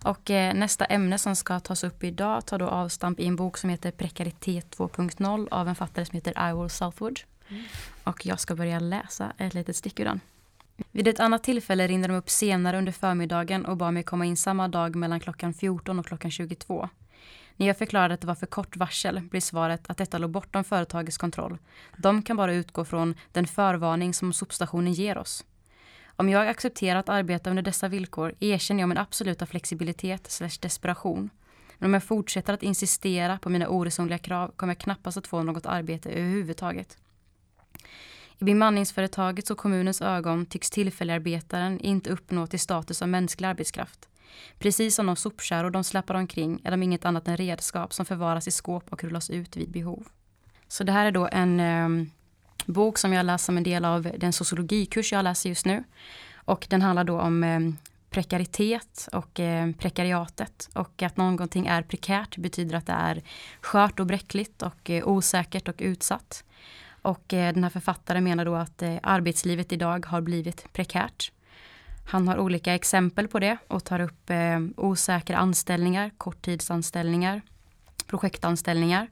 [SPEAKER 2] Och eh, nästa ämne som ska tas upp idag tar då avstamp i en bok som heter Prekaritet 2.0 av en författare som heter Ivor Southwood.
[SPEAKER 1] Mm.
[SPEAKER 2] Och jag ska börja läsa ett litet stycke ur den. Vid ett annat tillfälle ringde de upp senare under förmiddagen och bad mig komma in samma dag mellan klockan 14 och klockan 22. När jag förklarade att det var för kort varsel blev svaret att detta låg bortom företagets kontroll. De kan bara utgå från den förvarning som sopstationen ger oss. Om jag accepterar att arbeta under dessa villkor erkänner jag min absoluta flexibilitet slash desperation. Men om jag fortsätter att insistera på mina oresonliga krav kommer jag knappast att få något arbete överhuvudtaget. I bemanningsföretagets och kommunens ögon tycks tillfälligarbetaren inte uppnå till status av mänsklig arbetskraft. Precis som de sopkärror de släpar omkring är de inget annat än redskap som förvaras i skåp och rullas ut vid behov. Så det här är då en eh, bok som jag läser som en del av den sociologikurs jag läser just nu. Och den handlar då om eh, prekaritet och eh, prekariatet. Och att någonting är prekärt betyder att det är skört och bräckligt och eh, osäkert och utsatt. Och eh, den här författaren menar då att eh, arbetslivet idag har blivit prekärt. Han har olika exempel på det och tar upp eh, osäkra anställningar, korttidsanställningar, projektanställningar.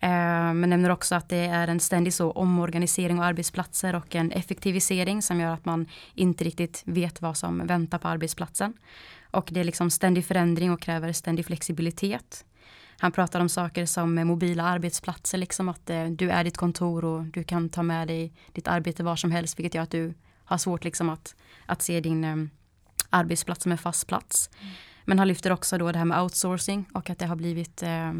[SPEAKER 2] Eh, men nämner också att det är en ständig så omorganisering av arbetsplatser och en effektivisering som gör att man inte riktigt vet vad som väntar på arbetsplatsen. Och det är liksom ständig förändring och kräver ständig flexibilitet. Han pratar om saker som mobila arbetsplatser, liksom att eh, du är ditt kontor och du kan ta med dig ditt arbete var som helst, vilket gör att du har svårt liksom att, att se din eh, arbetsplats som en fast plats. Men han lyfter också då det här med outsourcing och att det har blivit eh,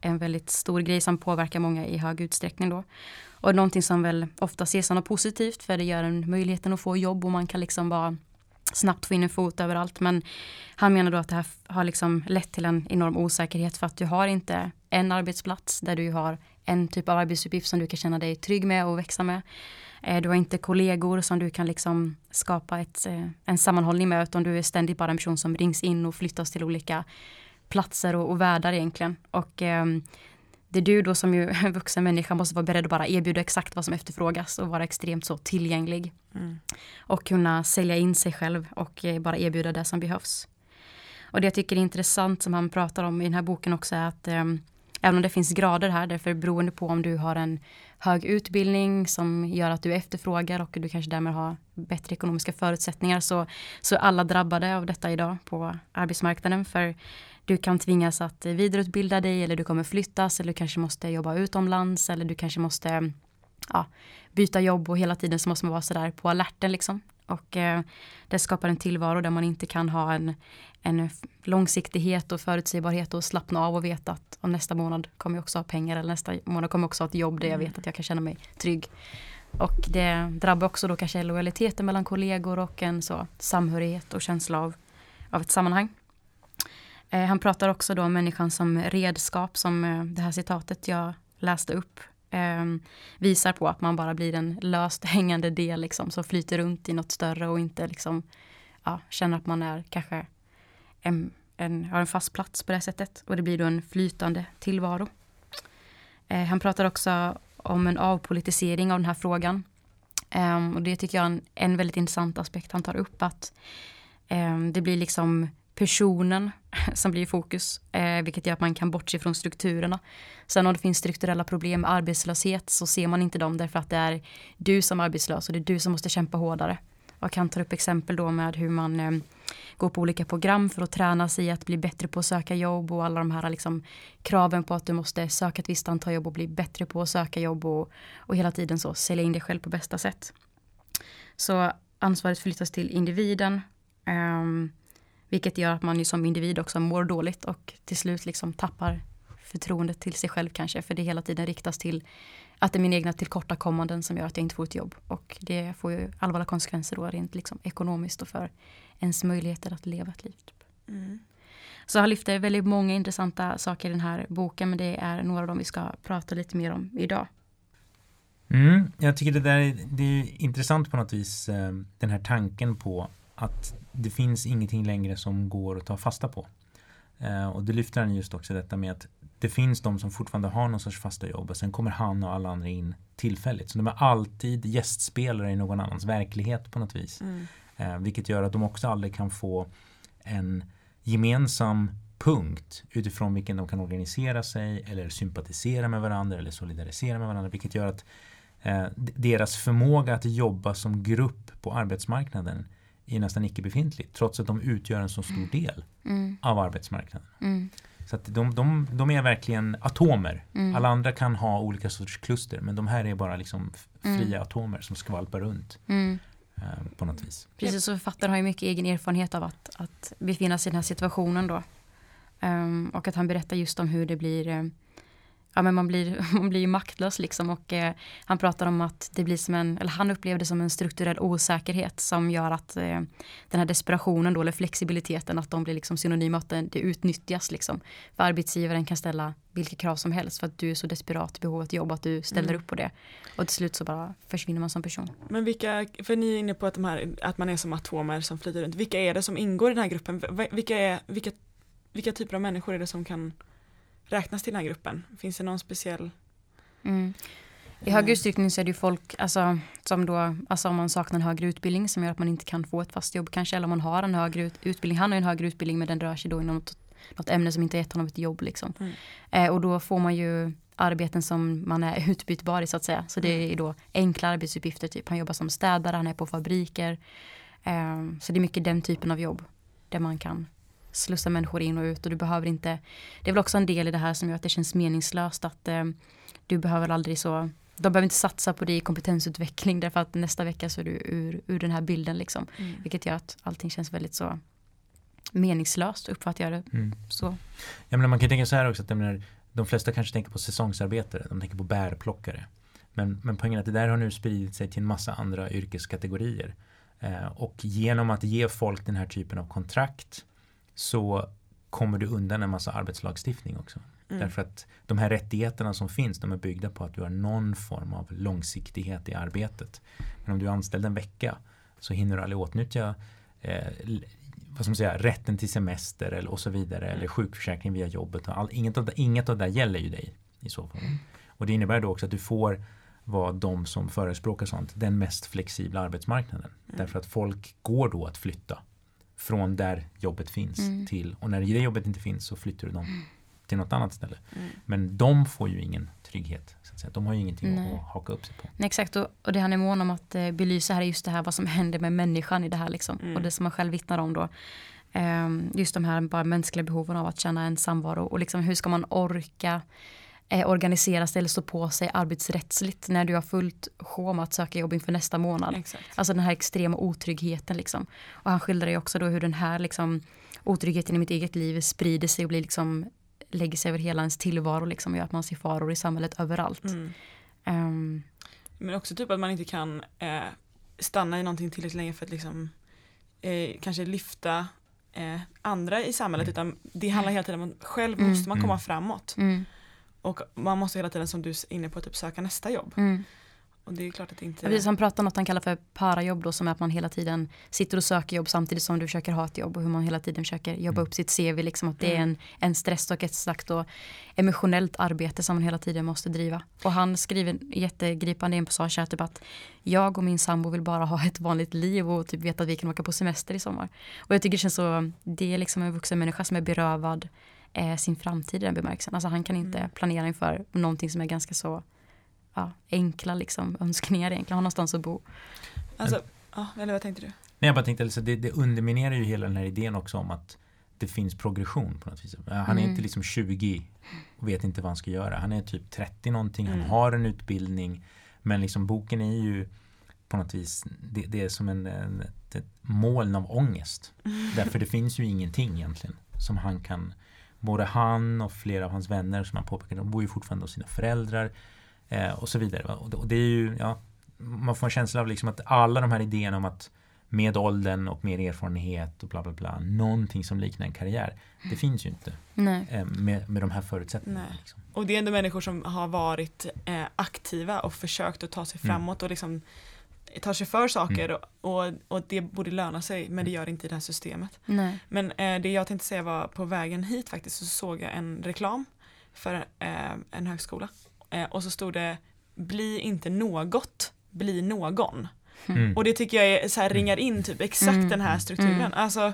[SPEAKER 2] en väldigt stor grej som påverkar många i hög utsträckning då. Och någonting som väl ofta ses som något positivt för det gör en möjligheten att få jobb och man kan liksom bara snabbt få in en fot överallt. Men han menar då att det här har liksom lett till en enorm osäkerhet för att du har inte en arbetsplats där du har en typ av arbetsuppgift som du kan känna dig trygg med och växa med. Eh, Du har inte kollegor som du kan liksom skapa ett, eh, en sammanhållning med utan du är ständigt bara en person som rings in och flyttas till olika platser och, och världar egentligen. Och ehm, det är du då som ju vuxen människa måste vara beredd att bara erbjuda exakt vad som efterfrågas och vara extremt så tillgänglig.
[SPEAKER 1] Mm.
[SPEAKER 2] Och kunna sälja in sig själv och eh, bara erbjuda det som behövs. Och det jag tycker är intressant som han pratar om i den här boken också är att eh, även om det finns grader här, därför beroende på om du har en hög utbildning som gör att du efterfrågar och du kanske därmed har bättre ekonomiska förutsättningar så, så är alla drabbade av detta idag på arbetsmarknaden. För du kan tvingas att vidareutbilda dig eller du kommer flyttas eller du kanske måste jobba utomlands eller du kanske måste ja, byta jobb och hela tiden så måste man vara sådär på alerten liksom. Och eh, det skapar en tillvaro där man inte kan ha en, en långsiktighet och förutsägbarhet och slappna av och veta att om nästa månad kommer jag också ha pengar eller nästa månad kommer jag också ha ett jobb där jag vet att jag kan känna mig trygg. Och det drabbar också då kanske lojaliteten mellan kollegor och en så samhörighet och känsla av, av ett sammanhang. Eh, han pratar också då om människan som redskap som eh, det här citatet jag läste upp eh, visar på att man bara blir en löst hängande del liksom, som flyter runt i något större och inte liksom, ja, känner att man är kanske en, en, har en fast plats på det sättet. Och det blir då en flytande tillvaro. Eh, han pratar också om en avpolitisering av den här frågan. Eh, och det tycker jag är en, en väldigt intressant aspekt han tar upp. Att ehm, det blir liksom personen som blir i fokus, eh, vilket gör att man kan bortse från strukturerna. Sen om det finns strukturella problem med arbetslöshet så ser man inte dem därför att det är du som är arbetslös och det är du som måste kämpa hårdare. Och han tar upp exempel då med hur man eh, går på olika program för att träna sig i att bli bättre på att söka jobb och alla de här liksom, kraven på att du måste söka ett visst antal jobb och bli bättre på att söka jobb och, och hela tiden så sälja in dig själv på bästa sätt. Så ansvaret flyttas till individen. ehm, vilket gör att man ju som individ också mår dåligt och till slut liksom tappar förtroendet till sig själv kanske. För det hela tiden riktas till att det är mina egna tillkortakommanden som gör att jag inte får ett jobb. Och det får ju allvarliga konsekvenser då rent liksom ekonomiskt och för ens möjligheter att leva ett liv. Typ.
[SPEAKER 1] Mm.
[SPEAKER 2] Så han lyfter väldigt många intressanta saker i den här boken men det är några av dem vi ska prata lite mer om idag.
[SPEAKER 3] Mm, jag tycker det där är, det är intressant på något vis eh, den här tanken på att det finns ingenting längre som går att ta fasta på. Eh, och det lyfter han just också detta med att det finns de som fortfarande har någon sorts fasta jobb och sen kommer han och alla andra in tillfälligt. Så de är alltid gästspelare i någon annans verklighet på något vis.
[SPEAKER 1] Mm.
[SPEAKER 3] Eh, vilket gör att de också aldrig kan få en gemensam punkt utifrån vilken de kan organisera sig eller sympatisera med varandra eller solidarisera med varandra. Vilket gör att eh, deras förmåga att jobba som grupp på arbetsmarknaden är nästan icke befintlig trots att de utgör en så stor del
[SPEAKER 2] Mm.
[SPEAKER 3] av arbetsmarknaden.
[SPEAKER 2] Mm.
[SPEAKER 3] Så att de, de, de är verkligen atomer.
[SPEAKER 2] Mm.
[SPEAKER 3] Alla andra kan ha olika sorters kluster men de här är bara liksom
[SPEAKER 2] Mm.
[SPEAKER 3] fria atomer som skvalpar runt
[SPEAKER 2] Mm.
[SPEAKER 3] eh, på något vis.
[SPEAKER 2] Precis, så författaren har ju mycket egen erfarenhet av att, att befinna sig i den här situationen då. Ehm, och att han berättar just om hur det blir, eh, ja men man blir, man blir ju maktlös liksom och eh, han pratar om att det blir som en, eller han upplever det som en strukturell osäkerhet som gör att eh, den här desperationen då, eller flexibiliteten, att de blir liksom synonyma, att det, utnyttjas liksom. För arbetsgivaren kan ställa vilka krav som helst för att du är så desperat i behov av ett jobb att du ställer
[SPEAKER 1] Mm.
[SPEAKER 2] upp på det. Och till slut så bara försvinner man som person.
[SPEAKER 1] Men vilka, för ni är inne på att, de här, att man är som atomer som flyter runt. Vilka är det som ingår i den här gruppen? Vilka, är, vilka, vilka typer av människor är det som kan räknas till den här gruppen? Finns det någon speciell?
[SPEAKER 2] Mm. I högre utsträckning så är det ju folk alltså, som då, alltså om man saknar en högre utbildning som gör att man inte kan få ett fast jobb kanske, eller om man har en högre ut, utbildning, han har ju en högre utbildning men den rör sig då inom något, något ämne som inte gett honom ett jobb liksom.
[SPEAKER 1] Mm.
[SPEAKER 2] Eh, och då får man ju arbeten som man är utbytbar i så att säga. Så det är då enkla arbetsuppgifter, typ han jobbar som städare, han är på fabriker. Eh, så det är mycket den typen av jobb där man kan slussa människor in och ut och du behöver inte, det är väl också en del i det här som gör att det känns meningslöst att eh, du behöver aldrig så de behöver inte satsa på det i kompetensutveckling därför att nästa vecka så är du ur, ur den här bilden liksom. Vilket gör att allting känns väldigt så meningslöst uppfattar jag det
[SPEAKER 3] Mm.
[SPEAKER 2] så.
[SPEAKER 3] Jag menar, man kan tänka så här också att menar, de flesta kanske tänker på säsongsarbetare, de tänker på bärplockare. Men, men poängen är att det där har nu spridit sig till en massa andra yrkeskategorier. Eh, och genom att ge folk den här typen av kontrakt så kommer du undan en massa arbetslagstiftning också.
[SPEAKER 1] Mm.
[SPEAKER 3] Därför att de här rättigheterna som finns, de är byggda på att du har någon form av långsiktighet i arbetet. Men om du är anställd en vecka så hinner du aldrig åtnyttja eh, vad ska man säga, rätten till semester eller, och så vidare eller sjukförsäkring via jobbet. Och all, inget, av det, inget av det där gäller ju dig i så fall. Och det innebär då också att du får vara de som förespråkar sånt, den mest flexibla arbetsmarknaden. Därför att folk går då att flytta från där jobbet finns
[SPEAKER 2] Mm.
[SPEAKER 3] till och när det jobbet inte finns så flyttar du dem till något annat ställe.
[SPEAKER 1] Mm.
[SPEAKER 3] Men de får ju ingen trygghet. Så att säga. De har ju ingenting
[SPEAKER 2] Nej.
[SPEAKER 3] att haka upp sig på.
[SPEAKER 2] Nej, exakt, och, och det han är mån om att eh, belysa här är just det här vad som händer med människan i det här liksom.
[SPEAKER 1] Mm.
[SPEAKER 2] Och det som man själv vittnar om då. Ehm, just de här bara mänskliga behoven av att känna en samvaro och liksom hur ska man orka eh, organisera sig eller stå på sig arbetsrättsligt när du har fullt sjå med att söka jobb inför nästa månad.
[SPEAKER 1] Exakt.
[SPEAKER 2] Alltså den här extrema otryggheten liksom. Och han skildrar ju också då hur den här liksom otryggheten i mitt eget liv sprider sig och blir liksom lägger sig över hela ens tillvaro liksom och gör att man ser faror i samhället överallt.
[SPEAKER 1] Mm.
[SPEAKER 2] Ehm,
[SPEAKER 1] Men också typ att man inte kan eh, stanna i någonting tillräckligt länge för att liksom eh, kanske lyfta eh, andra i samhället utan det handlar hela tiden om att själv
[SPEAKER 2] Mm.
[SPEAKER 1] måste man komma
[SPEAKER 3] Mm.
[SPEAKER 1] framåt
[SPEAKER 2] mm,
[SPEAKER 1] och man måste hela tiden som du är inne på typ söka nästa jobb
[SPEAKER 2] mm.
[SPEAKER 1] och det är klart att det inte
[SPEAKER 2] Ja, precis, han pratar om något han kallar för parajobb då som är att man hela tiden sitter och söker jobb samtidigt som du försöker ha ett jobb och hur man hela tiden försöker jobba
[SPEAKER 3] Mm.
[SPEAKER 2] upp sitt CV liksom att det är
[SPEAKER 1] Mm.
[SPEAKER 2] en, en stress och ett slags då emotionellt arbete som man hela tiden måste driva. Och han skriver jättegripande i en passage här typ att jag och min sambo vill bara ha ett vanligt liv och typ veta att vi kan åka på semester i sommar. Och jag tycker det känns så, det är liksom en vuxen människa som är berövad eh, sin framtid i den bemärkelsen. Alltså han kan inte
[SPEAKER 1] Mm.
[SPEAKER 2] planera inför någonting som är ganska så ja, enkla liksom, önskningar egentligen, ha någonstans att bo.
[SPEAKER 1] Alltså, ja, eller vad tänkte du?
[SPEAKER 3] Nej, jag bara tänkte, alltså, det, det underminerar ju hela den här idén också om att det finns progression på något vis. Han är
[SPEAKER 2] Mm.
[SPEAKER 3] inte liksom 20 och vet inte vad han ska göra. Han är typ 30 någonting,
[SPEAKER 1] Mm.
[SPEAKER 3] han har en utbildning. Men liksom boken är ju på något vis, det, det är som en, en, ett, ett moln av ångest. Därför det finns ju ingenting egentligen som han kan Både han och flera av hans vänner som han påpekar, de bor ju fortfarande hos sina föräldrar eh, och så vidare. Och det, är ju, ja, man får en känsla av liksom att alla de här idéerna om att med åldern och mer erfarenhet och bla bla bla, någonting som liknar en karriär. Det finns ju inte eh, med, med de här förutsättningarna. Liksom.
[SPEAKER 1] Och det är ändå människor som har varit eh, aktiva och försökt att ta sig
[SPEAKER 3] Mm.
[SPEAKER 1] framåt och liksom tar sig för saker och, och, och det borde löna sig men det gör det inte i det här systemet.
[SPEAKER 2] Nej.
[SPEAKER 1] Men eh, det jag tänkte säga var på vägen hit faktiskt så såg jag en reklam för eh, en högskola. Eh, och så stod det bli inte något, bli någon.
[SPEAKER 3] Mm.
[SPEAKER 1] Och det tycker jag är, så här, ringar in typ exakt
[SPEAKER 2] Mm.
[SPEAKER 1] den här strukturen.
[SPEAKER 2] Mm.
[SPEAKER 1] Alltså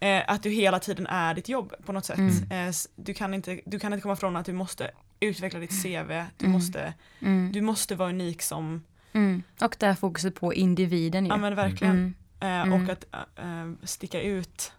[SPEAKER 1] eh, att du hela tiden är ditt jobb på något sätt.
[SPEAKER 2] Mm.
[SPEAKER 1] Eh, du, kan inte, du kan inte komma ifrån att du måste utveckla ditt CV, du,
[SPEAKER 2] Mm.
[SPEAKER 1] måste,
[SPEAKER 2] Mm.
[SPEAKER 1] du måste vara unik som,
[SPEAKER 2] Mm. Och det här fokuset på individen ju.
[SPEAKER 1] ja men verkligen.
[SPEAKER 2] Mm.
[SPEAKER 1] Eh,
[SPEAKER 2] Mm.
[SPEAKER 1] Och att eh, sticka ut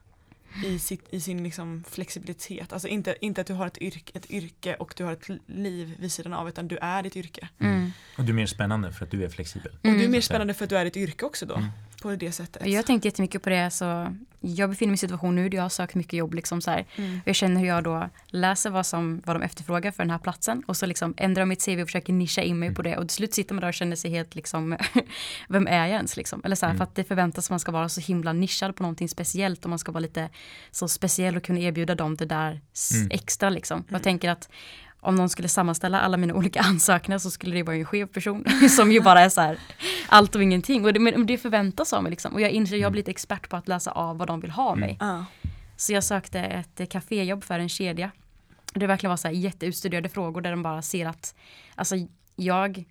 [SPEAKER 1] i, sitt, i sin liksom flexibilitet. Alltså inte, inte att du har ett yrke, ett yrke och du har ett liv vid sidan av utan du är ditt yrke.
[SPEAKER 2] Mm.
[SPEAKER 3] Och du är mer spännande för att du är flexibel.
[SPEAKER 1] Och du är
[SPEAKER 2] Mm.
[SPEAKER 1] mer spännande för att du är ditt yrke också då.
[SPEAKER 3] Mm.
[SPEAKER 1] På det sättet.
[SPEAKER 2] Jag har tänkt jättemycket på det. Så jag befinner mig i en situation nu där jag har sökt mycket jobb. Liksom så här.
[SPEAKER 1] Mm.
[SPEAKER 2] Jag känner hur jag då läser vad, som, vad de efterfrågar för den här platsen och så liksom ändrar mitt CV och försöker nischa in mig på det och till slut sitter man där och känner sig helt liksom, vem är jag ens liksom? Eller så här,
[SPEAKER 3] Mm.
[SPEAKER 2] för att det förväntas att man ska vara så himla nischad på någonting speciellt och man ska vara lite så speciell och kunna erbjuda dem det där
[SPEAKER 3] Mm.
[SPEAKER 2] extra liksom. Jag tänker att om någon skulle sammanställa alla mina olika ansökningar så skulle det vara en skev person som ju bara är så här allt och ingenting och det, men det förväntas av mig liksom och jag inser jag har blivit expert på att läsa av vad de vill ha mig.
[SPEAKER 1] Ja.
[SPEAKER 2] Så jag sökte ett kaféjobb för en kedja. Det verkligen var så här jätteutstuderade frågor där de bara ser att alltså jag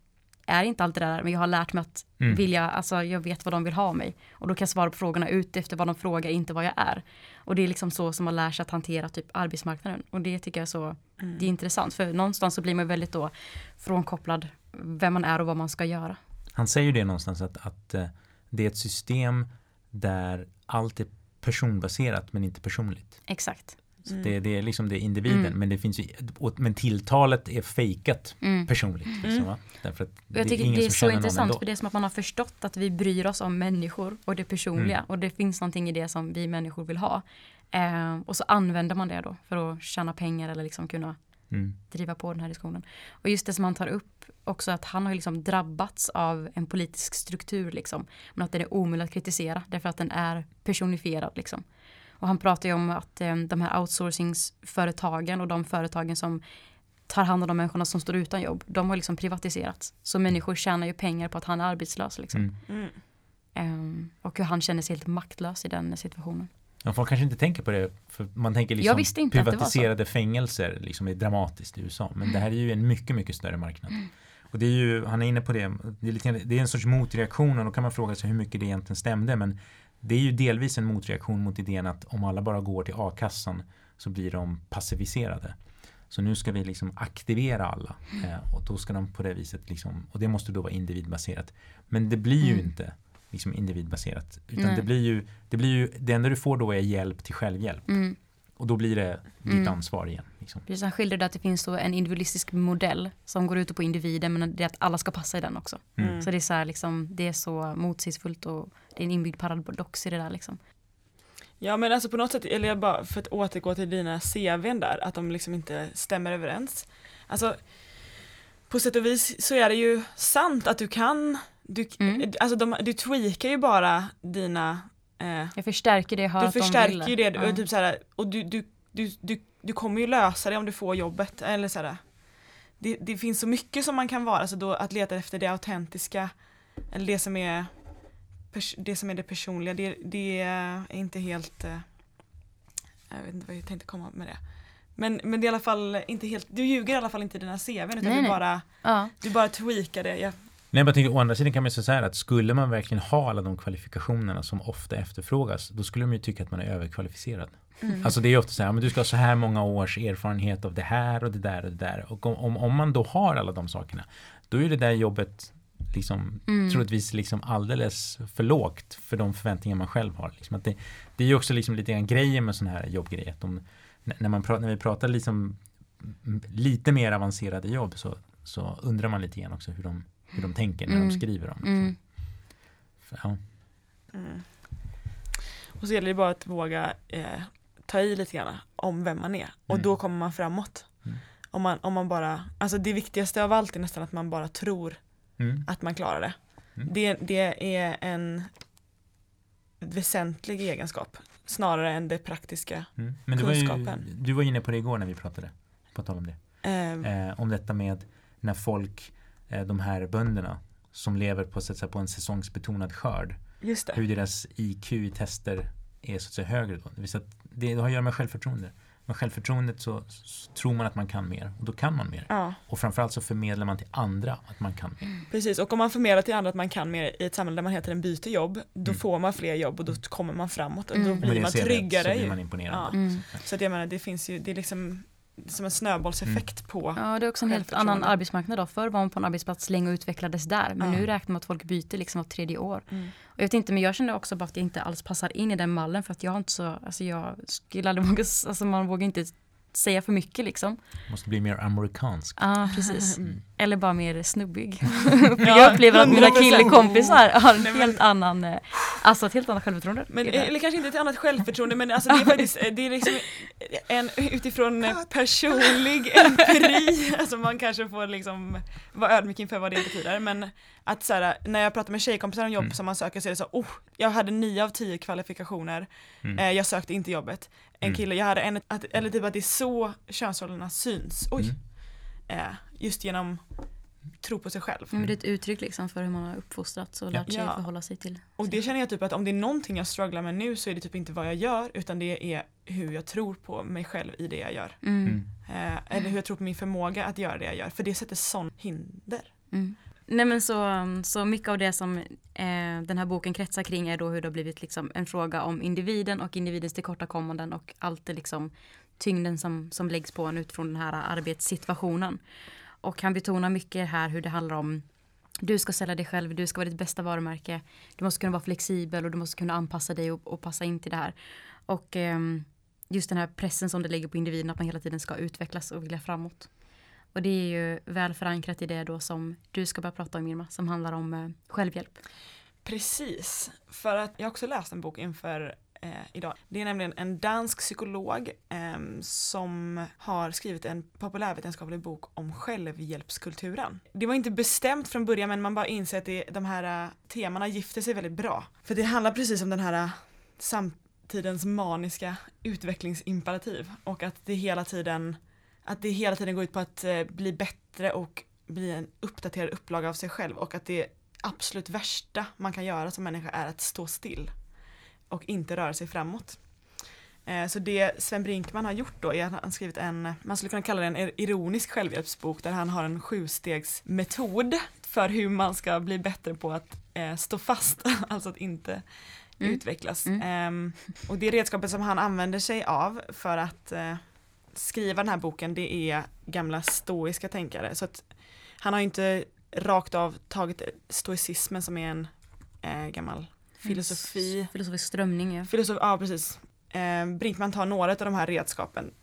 [SPEAKER 2] är inte alltid där men jag har lärt mig att
[SPEAKER 3] Mm.
[SPEAKER 2] vilja, alltså jag vet vad de vill ha mig. Och då kan jag svara på frågorna ut efter vad de frågar, inte vad jag är. Och det är liksom så som man lär sig att hantera typ arbetsmarknaden. Och det tycker jag är så,
[SPEAKER 1] Mm.
[SPEAKER 2] det är intressant. För någonstans så blir man väldigt då frånkopplad vem man är och vad man ska göra.
[SPEAKER 3] Han säger ju det någonstans att, att eh, det är ett system där allt är personbaserat men inte personligt.
[SPEAKER 2] Exakt.
[SPEAKER 3] Så
[SPEAKER 1] Mm.
[SPEAKER 3] det, det är liksom det är individen
[SPEAKER 2] Mm.
[SPEAKER 3] men det finns ju, men tilltalet är fejkat
[SPEAKER 2] Mm.
[SPEAKER 3] personligt. Liksom, va? Därför att
[SPEAKER 2] jag
[SPEAKER 3] det är
[SPEAKER 2] tycker
[SPEAKER 3] ingen
[SPEAKER 2] det är så intressant för det är som att man har förstått att vi bryr oss om människor och det personliga
[SPEAKER 3] Mm.
[SPEAKER 2] och det finns någonting i det som vi människor vill ha. Eh, och så använder man det då för att tjäna pengar eller liksom kunna
[SPEAKER 3] Mm.
[SPEAKER 2] driva på den här diskussionen. Och just det som han tar upp också att han har liksom drabbats av en politisk struktur liksom. Men att den är omöjlig att kritisera därför att den är personifierad liksom. Och han pratar ju om att eh, de här outsourcingsföretagen och de företagen som tar hand om de människorna som står utan jobb, de har liksom privatiserats. Så människor tjänar ju pengar på att han är arbetslös liksom.
[SPEAKER 3] Mm.
[SPEAKER 2] Ehm, och hur han känner sig helt maktlös i den situationen.
[SPEAKER 3] Ja, folk kanske inte tänker på det, för man tänker liksom privatiserade fängelser liksom är dramatiskt i USA, men det här är ju en mycket, mycket större marknad.
[SPEAKER 2] Mm.
[SPEAKER 3] Och det är ju, han är inne på det, det är, lite, det är en sorts motreaktion och då kan man fråga sig hur mycket det egentligen stämde, men det är ju delvis en motreaktion mot idén att om alla bara går till a-kassan så blir de passiviserade. Så nu ska vi liksom aktivera alla
[SPEAKER 2] Mm.
[SPEAKER 3] eh, och då ska de på det viset liksom, och det måste då vara individbaserat. Men det blir ju
[SPEAKER 2] Mm.
[SPEAKER 3] inte liksom individbaserat. Utan
[SPEAKER 2] Nej.
[SPEAKER 3] det blir, ju, det blir ju, det enda du får då är hjälp till självhjälp.
[SPEAKER 2] Mm.
[SPEAKER 3] Och då blir det ditt
[SPEAKER 2] Mm.
[SPEAKER 3] ansvar igen. Liksom.
[SPEAKER 2] Precis, han skildrade att det finns en individualistisk modell som går ut på individen men det är att alla ska passa i den också.
[SPEAKER 3] Mm.
[SPEAKER 2] Så det är så här liksom, det är så motsägelsefullt och det är en inbyggd paradox i det där liksom.
[SPEAKER 1] Ja men alltså på något sätt, eller jag bara för att återgå till dina CVn där, att de liksom inte stämmer överens. Alltså på sätt och vis så är det ju sant att du kan, du,
[SPEAKER 2] Mm.
[SPEAKER 1] alltså de, du tweakar ju bara dina, eh,
[SPEAKER 2] Jag förstärker det jag hör
[SPEAKER 1] du förstärker ju det,
[SPEAKER 2] Ja.
[SPEAKER 1] och, typ så här, och du, du, du, du, du kommer ju lösa det om du får jobbet, eller så här, det, det finns så mycket som man kan vara, så då att leta efter det autentiska, eller det som är det som är det personliga, det, det är inte helt eh, jag vet inte vad jag tänkte komma med det. Men, men det är i alla fall inte helt, du ljuger i alla fall inte i dina CVn utan
[SPEAKER 2] Nej,
[SPEAKER 1] du,
[SPEAKER 2] nej.
[SPEAKER 1] bara,
[SPEAKER 2] Ja.
[SPEAKER 1] du bara tweakar det. Jag,
[SPEAKER 3] Nej, jag bara tänker, å andra sidan kan man säga så här att skulle man verkligen ha alla de kvalifikationerna som ofta efterfrågas, då skulle de ju tycka att man är överkvalificerad.
[SPEAKER 1] mm.
[SPEAKER 3] Alltså det är ofta så här, men du ska ha så här många års erfarenhet av det här och det där och det där. Och om, om, man då har alla de sakerna, då är det där jobbet liksom
[SPEAKER 2] Mm.
[SPEAKER 3] troligtvis liksom alldeles för lågt för de förväntningar man själv har. Liksom att det, det är ju också liksom lite grann grejen med sådana här jobbgrejer. De, när, man pratar, när vi pratar liksom lite mer avancerade jobb så, så undrar man lite grann också hur de, hur de tänker när
[SPEAKER 2] Mm.
[SPEAKER 3] de skriver dem.
[SPEAKER 2] Mm.
[SPEAKER 3] För, ja.
[SPEAKER 1] Mm. Och så gäller det bara att våga eh, ta i lite grann om vem man är och
[SPEAKER 3] Mm.
[SPEAKER 1] då kommer man framåt.
[SPEAKER 3] Mm.
[SPEAKER 1] Om, man, om man bara, alltså det viktigaste av allt är nästan att man bara tror
[SPEAKER 3] Mm.
[SPEAKER 1] att man klarar det. Det, det är en väsentlig egenskap snarare än det praktiska.
[SPEAKER 3] Mm. Men du var, ju,
[SPEAKER 1] Kunskapen.
[SPEAKER 3] du var inne på det igår när vi pratade, på tal om det.
[SPEAKER 1] Eh,
[SPEAKER 3] eh, om detta med när folk, de här bönderna som lever på, så att säga, på en säsongsbetonad skörd,
[SPEAKER 1] just det.
[SPEAKER 3] hur deras IQ i tester är så att säga högre då. Det, vill säga att det har att göra med självförtroende. Med självförtroendet så, så tror man att man kan mer och då kan man mer.
[SPEAKER 1] Ja,
[SPEAKER 3] Och framförallt så förmedlar man till andra att man kan mer.
[SPEAKER 1] precis. Och om man förmedlar till andra att man kan mer i ett samhälle där man hela tiden byter jobb, då
[SPEAKER 3] Mm.
[SPEAKER 1] får man fler jobb och då kommer man framåt och
[SPEAKER 2] Mm.
[SPEAKER 1] då
[SPEAKER 3] med
[SPEAKER 1] blir
[SPEAKER 3] det
[SPEAKER 1] man tryggare.
[SPEAKER 3] Så blir man imponerande.
[SPEAKER 1] Ja.
[SPEAKER 2] Mm.
[SPEAKER 1] Så att jag menar, det finns ju, det är liksom som en snöbollseffekt på
[SPEAKER 2] Ja, det är också en helt annan arbetsmarknad då. Förr var man på en arbetsplats länge och utvecklades där. Men
[SPEAKER 1] Ja.
[SPEAKER 2] nu räknar man att folk byter liksom var tredje år.
[SPEAKER 1] Mm.
[SPEAKER 2] Och jag vet inte, men jag kände också bara att jag inte alls passar in i den mallen för att jag har inte så, alltså jag skulle aldrig våga, alltså man vågar inte säga för mycket liksom.
[SPEAKER 3] Måste bli mer amerikansk.
[SPEAKER 2] Ja, precis.
[SPEAKER 3] Mm.
[SPEAKER 2] Eller bara mer snubbig.
[SPEAKER 1] Ja,
[SPEAKER 2] för jag upplever att mina
[SPEAKER 1] 100%.
[SPEAKER 2] killkompisar har en helt annan, eh, alltså ett helt annat självförtroende.
[SPEAKER 1] Men,
[SPEAKER 2] det.
[SPEAKER 1] eller kanske inte ett annat självförtroende men alltså det är faktiskt det är liksom en utifrån eh, personlig empiri, alltså man kanske får liksom vara ödmjuk inför vad det betyder men att så här, när jag pratar med tjejkompisar om jobb
[SPEAKER 3] Mm.
[SPEAKER 1] som man söker så är det så oh, jag hade nio av tio kvalifikationer,
[SPEAKER 3] Mm.
[SPEAKER 1] eh, jag sökte inte jobbet. En
[SPEAKER 3] Mm.
[SPEAKER 1] kille, jag hade en, att, eller typ att det är så könsrollerna syns, oj,
[SPEAKER 3] Mm.
[SPEAKER 1] eh, just genom tro på sig själv.
[SPEAKER 2] Men det är ett uttryck liksom för hur man har uppfostrats och lärt sig
[SPEAKER 1] Ja.
[SPEAKER 2] förhålla sig till.
[SPEAKER 1] Och det känner jag typ att om det är någonting jag strugglar med nu så är det typ inte vad jag gör utan det är hur jag tror på mig själv i det jag gör.
[SPEAKER 2] Mm.
[SPEAKER 3] Mm.
[SPEAKER 1] Eh, eller hur jag tror på min förmåga att göra det jag gör. För det sätter sån hinder.
[SPEAKER 2] Mm. Nej men så, så mycket av det som eh, den här boken kretsar kring är då hur det har blivit liksom en fråga om individen och individens tillkortakommanden och allt det liksom tyngden som, som läggs på en utifrån den här arbetssituationen. Och han betonar mycket här hur det handlar om du ska sälja dig själv, du ska vara ditt bästa varumärke. Du måste kunna vara flexibel och du måste kunna anpassa dig och, och passa in till det här. Och eh, just den här pressen som det lägger på individen att man hela tiden ska utvecklas och vilja framåt. Och det är ju väl förankrat i det då som du ska börja prata om Irma, som handlar om eh, självhjälp.
[SPEAKER 1] Precis. För att jag har också läst en bok inför eh, idag. Det är nämligen en dansk psykolog eh, som har skrivit en populärvetenskaplig bok om självhjälpskulturen. Det var inte bestämt från början men man bara inser att det, de här eh, temana gifter sig väldigt bra. För det handlar precis om den här eh, samtidens maniska utvecklingsimperativ och att det hela tiden att det hela tiden går ut på att eh, bli bättre och bli en uppdaterad upplaga av sig själv och att det absolut värsta man kan göra som människa är att stå still och inte röra sig framåt. Eh, Så det Sven Brinkman har gjort då är att han skrivit en, man skulle kunna kalla det en ironisk självhjälpsbok där han har en sjustegsmetod för hur man ska bli bättre på att eh, stå fast, alltså att inte
[SPEAKER 2] Mm.
[SPEAKER 1] utvecklas.
[SPEAKER 2] Mm.
[SPEAKER 1] Ehm, och det redskapet som han använder sig av för att skriva den här boken det är gamla stoiska tänkare. Så att han har inte rakt av tagit stoicismen som är en eh, gammal filosofi.
[SPEAKER 2] Filosofisk strömning, ja.
[SPEAKER 1] Filosof, ja precis. Eh, Brinkman tar några av de här redskapen.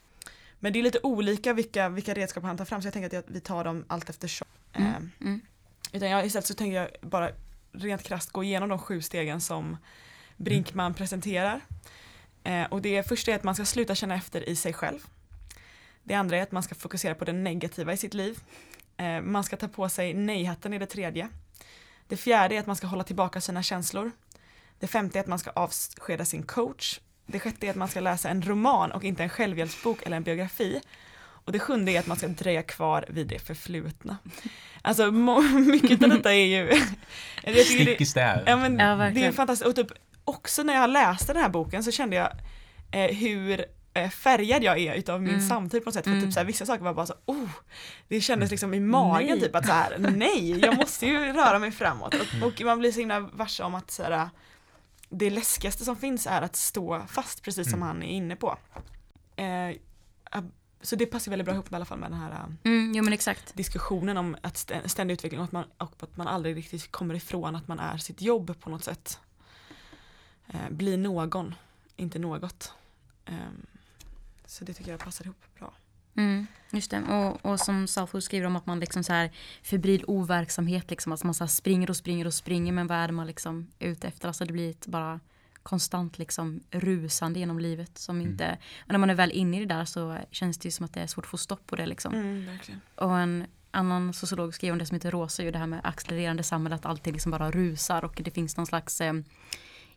[SPEAKER 1] Men det är lite olika vilka, vilka redskap han tar fram så jag tänker att jag, vi tar dem allt eftersom.
[SPEAKER 2] Mm.
[SPEAKER 1] Eh,
[SPEAKER 2] Mm.
[SPEAKER 1] utan jag, istället så tänker jag bara rent krasst gå igenom de sju stegen som Brinkman presenterar. Eh, och det första är att man ska sluta känna efter i sig själv. Det andra är att man ska fokusera på det negativa i sitt liv. Eh, man ska ta på sig nej-hatten i det tredje. Det fjärde är att man ska hålla tillbaka sina känslor. Det femte är att man ska avskeda sin coach. Det sjätte är att man ska läsa en roman och inte en självhjälpsbok eller en biografi. Och det sjunde är att man ska dröja kvar vid det förflutna. Alltså mycket av detta är ju...
[SPEAKER 3] Stick i stäv.
[SPEAKER 1] Ja, men
[SPEAKER 2] Ja,
[SPEAKER 1] det är fantastiskt. Och typ också när jag läste den här boken så kände jag eh, hur färgad jag är utav min
[SPEAKER 2] Mm.
[SPEAKER 1] samtid på något sätt. För
[SPEAKER 2] Mm.
[SPEAKER 1] typ så här, vissa saker var bara så, oh, det kändes liksom i magen
[SPEAKER 2] Nej.
[SPEAKER 1] typ att så här, nej, jag måste ju röra mig framåt. Och, och man blir så himla varse om att så här, det läskigaste som finns är att stå fast, precis som
[SPEAKER 3] Mm.
[SPEAKER 1] han är inne på. Eh, så det passar väldigt bra ihop med, i alla fall med den här eh,
[SPEAKER 2] Mm, jo
[SPEAKER 1] diskussionen om att stä- ständig utveckling och att, man, och att man aldrig riktigt kommer ifrån att man är sitt jobb på något sätt. Eh, bli någon, inte något. Ehm, så det tycker jag passar ihop bra.
[SPEAKER 2] Mm, just det. Och, och som Southwood skriver om att man liksom så här febril overksamhet, liksom, att man så springer och springer och springer men vad är det man liksom är ute efter? Alltså det blir ett bara konstant liksom rusande genom livet som
[SPEAKER 3] Mm.
[SPEAKER 2] inte, när man är väl inne i det där så känns det ju som att det är svårt att få stopp på det liksom.
[SPEAKER 1] Mm, verkligen.
[SPEAKER 2] Och en annan sociolog skriver om det som heter Rosa, ju det här med accelererande samhälle, att allting liksom bara rusar och det finns någon slags eh,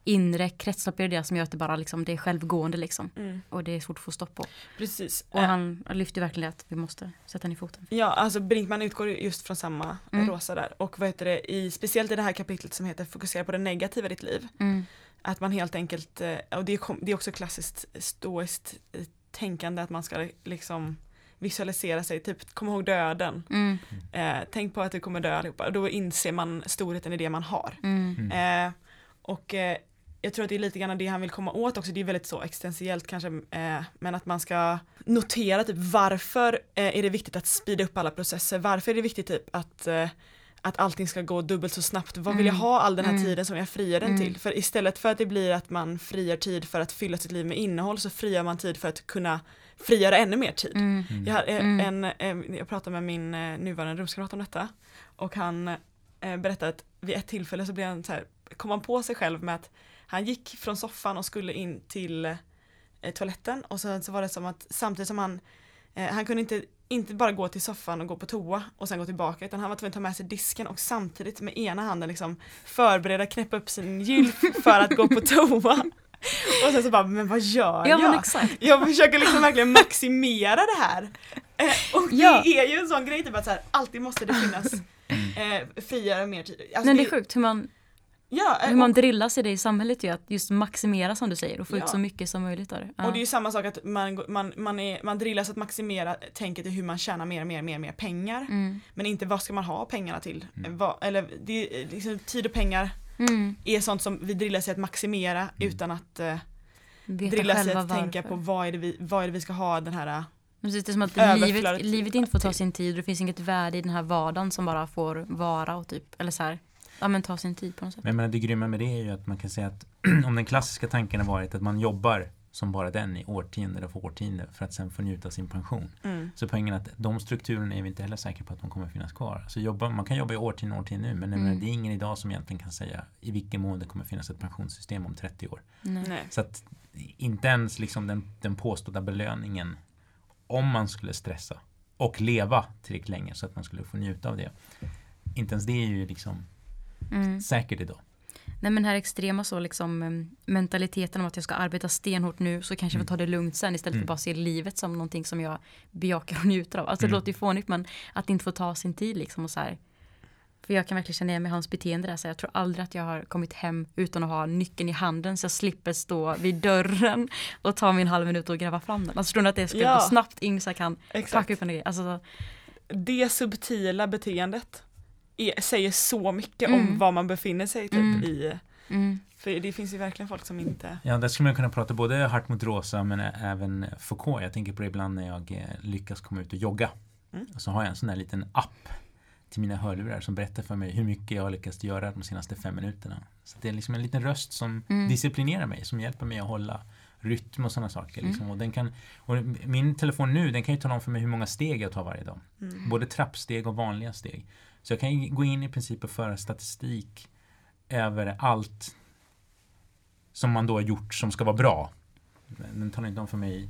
[SPEAKER 2] inre kretslopp i det som gör att det bara liksom, det är självgående liksom.
[SPEAKER 1] Mm,
[SPEAKER 2] Och det är svårt att få stopp på.
[SPEAKER 1] precis.
[SPEAKER 2] Och
[SPEAKER 1] Eh,
[SPEAKER 2] han lyfter verkligen att vi måste sätta ner foten.
[SPEAKER 1] Ja, alltså Brinkman utgår ju just från samma
[SPEAKER 2] Mm.
[SPEAKER 1] rosa där. Och vad heter det, i, speciellt i det här kapitlet som heter Fokusera på det negativa i ditt liv.
[SPEAKER 2] Mm.
[SPEAKER 1] Att man helt enkelt, eh, och det är, det är också klassiskt stoiskt eh, tänkande att man ska liksom visualisera sig, typ kom ihåg döden.
[SPEAKER 2] Mm,
[SPEAKER 1] Eh, tänk på att du kommer dö allihopa. Och då inser man storheten i det man har.
[SPEAKER 2] mm,
[SPEAKER 3] Mm.
[SPEAKER 1] Eh, och eh, jag tror att det är lite grann det han vill komma åt också, det är väldigt så existentiellt kanske, eh, men att man ska notera typ varför eh, är det viktigt att speeda upp alla processer, varför är det viktigt typ att eh, att allting ska gå dubbelt så snabbt, vad vill jag
[SPEAKER 2] Mm.
[SPEAKER 1] ha all den här
[SPEAKER 2] Mm.
[SPEAKER 1] tiden som jag friar den
[SPEAKER 2] Mm.
[SPEAKER 1] till? För istället för att det blir att man friar tid för att fylla sitt liv med innehåll så friar man tid för att kunna frigöra ännu mer tid.
[SPEAKER 2] mm.
[SPEAKER 1] Jag, har, eh,
[SPEAKER 2] Mm.
[SPEAKER 1] en, eh, jag pratade med min eh, nuvarande rumskamrat om detta och han eh, berättade att vid ett tillfälle så blev han så här, kom han på sig själv med att han gick från soffan och skulle in till eh, toaletten och sen så var det som att samtidigt som han eh, han kunde inte, inte bara gå till soffan och gå på toa och sen gå tillbaka utan han var tvungen att ta med sig disken och samtidigt med ena handen liksom förbereda knäppa upp sin gylf för att gå på toa. Och sen så bara, men vad gör
[SPEAKER 2] Ja
[SPEAKER 1] jag?
[SPEAKER 2] exakt.
[SPEAKER 1] Jag försöker liksom verkligen maximera det här. Eh, och
[SPEAKER 2] Ja.
[SPEAKER 1] det är ju en sån grej typ att så här, alltid måste det finnas eh, frigöra mer tid. Alltså
[SPEAKER 2] Men det är sjukt hur man,
[SPEAKER 1] Ja, eh,
[SPEAKER 2] hur man drillas i det i samhället ju att just maximera som du säger och få
[SPEAKER 1] Ja.
[SPEAKER 2] ut så mycket som möjligt av det. Ja.
[SPEAKER 1] och det är ju samma sak att man, man, man, är, man drillas att maximera tänket i hur man tjänar mer, mer, mer, mer pengar.
[SPEAKER 2] mm.
[SPEAKER 1] Men inte vad ska man ha pengarna till?
[SPEAKER 3] Mm.
[SPEAKER 1] Eh, Vad, eller det, är liksom, tid och pengar
[SPEAKER 2] Mm.
[SPEAKER 1] är sånt som vi drillas i att maximera utan att eh, drillas i att tänka
[SPEAKER 2] varför.
[SPEAKER 1] på vad är, det vi, vad är det vi ska ha den här eh,
[SPEAKER 2] Precis, det är som att livet, livet inte får ta sin tid och det finns inget värde i den här vardagen som bara får vara och typ, eller så här, ja men ta sin tid på något sätt.
[SPEAKER 3] Men jag menar, det grymma med det är ju att man kan säga att om den klassiska tanken har varit att man jobbar som bara den i årtionden och årtionden för att sen få njuta av sin pension.
[SPEAKER 1] mm,
[SPEAKER 3] Så poängen är att de strukturerna är vi inte heller säkra på att de kommer finnas kvar. Så jobba, man kan jobba i årtionden och årtionden nu men
[SPEAKER 2] Mm.
[SPEAKER 3] det är ingen idag som egentligen kan säga i vilken mån det kommer finnas ett pensionssystem om 30 år.
[SPEAKER 2] Nej.
[SPEAKER 3] Så att inte ens liksom den, den påstådda belöningen om man skulle stressa och leva tillräckligt länge så att man skulle få njuta av det. Inte ens det är ju liksom
[SPEAKER 2] Mm.
[SPEAKER 3] säkert idag.
[SPEAKER 2] Nej men den här extrema så liksom em, mentaliteten om att jag ska arbeta stenhårt nu så kanske jag
[SPEAKER 3] Mm.
[SPEAKER 2] får ta det lugnt sen istället
[SPEAKER 3] Mm.
[SPEAKER 2] för att bara se livet som någonting som jag bejakar och njuter av. Alltså det
[SPEAKER 3] Mm.
[SPEAKER 2] låter ju fånigt men att inte få ta sin tid liksom och så här. För jag kan verkligen känna igen mig i hans beteende där så jag tror aldrig att jag har kommit hem utan att ha nyckeln i handen så jag slipper stå vid dörren och ta min halv minut och gräva fram den. Alltså förstår ni att det ska
[SPEAKER 1] Ja.
[SPEAKER 2] gå snabbt in så jag kan
[SPEAKER 1] Exakt.
[SPEAKER 2] packa upp en grej. Alltså,
[SPEAKER 1] det subtila beteendet är, säger så mycket
[SPEAKER 2] Mm.
[SPEAKER 1] om var man befinner sig typ
[SPEAKER 2] Mm.
[SPEAKER 1] i
[SPEAKER 2] mm,
[SPEAKER 1] för det finns ju verkligen folk som inte
[SPEAKER 3] Ja, där skulle man kunna prata både Hart mot Rosa men även Foucault. Jag tänker på det ibland när jag eh, lyckas komma ut och jogga.
[SPEAKER 1] Mm.
[SPEAKER 3] Och så har jag en sån där liten app till mina hörlurar som berättar för mig hur mycket jag har lyckats göra de senaste fem minuterna. Så det är liksom en liten röst som
[SPEAKER 2] Mm.
[SPEAKER 3] disciplinerar mig, som hjälper mig att hålla rytm och sådana saker.
[SPEAKER 2] Mm.
[SPEAKER 3] Liksom. Och den kan, och min telefon nu, den kan ju tala om för mig hur många steg jag tar varje dag.
[SPEAKER 1] mm.
[SPEAKER 3] Både trappsteg och vanliga steg. Så jag kan gå in i princip och föra statistik över allt som man då har gjort som ska vara bra. Den talar inte om för mig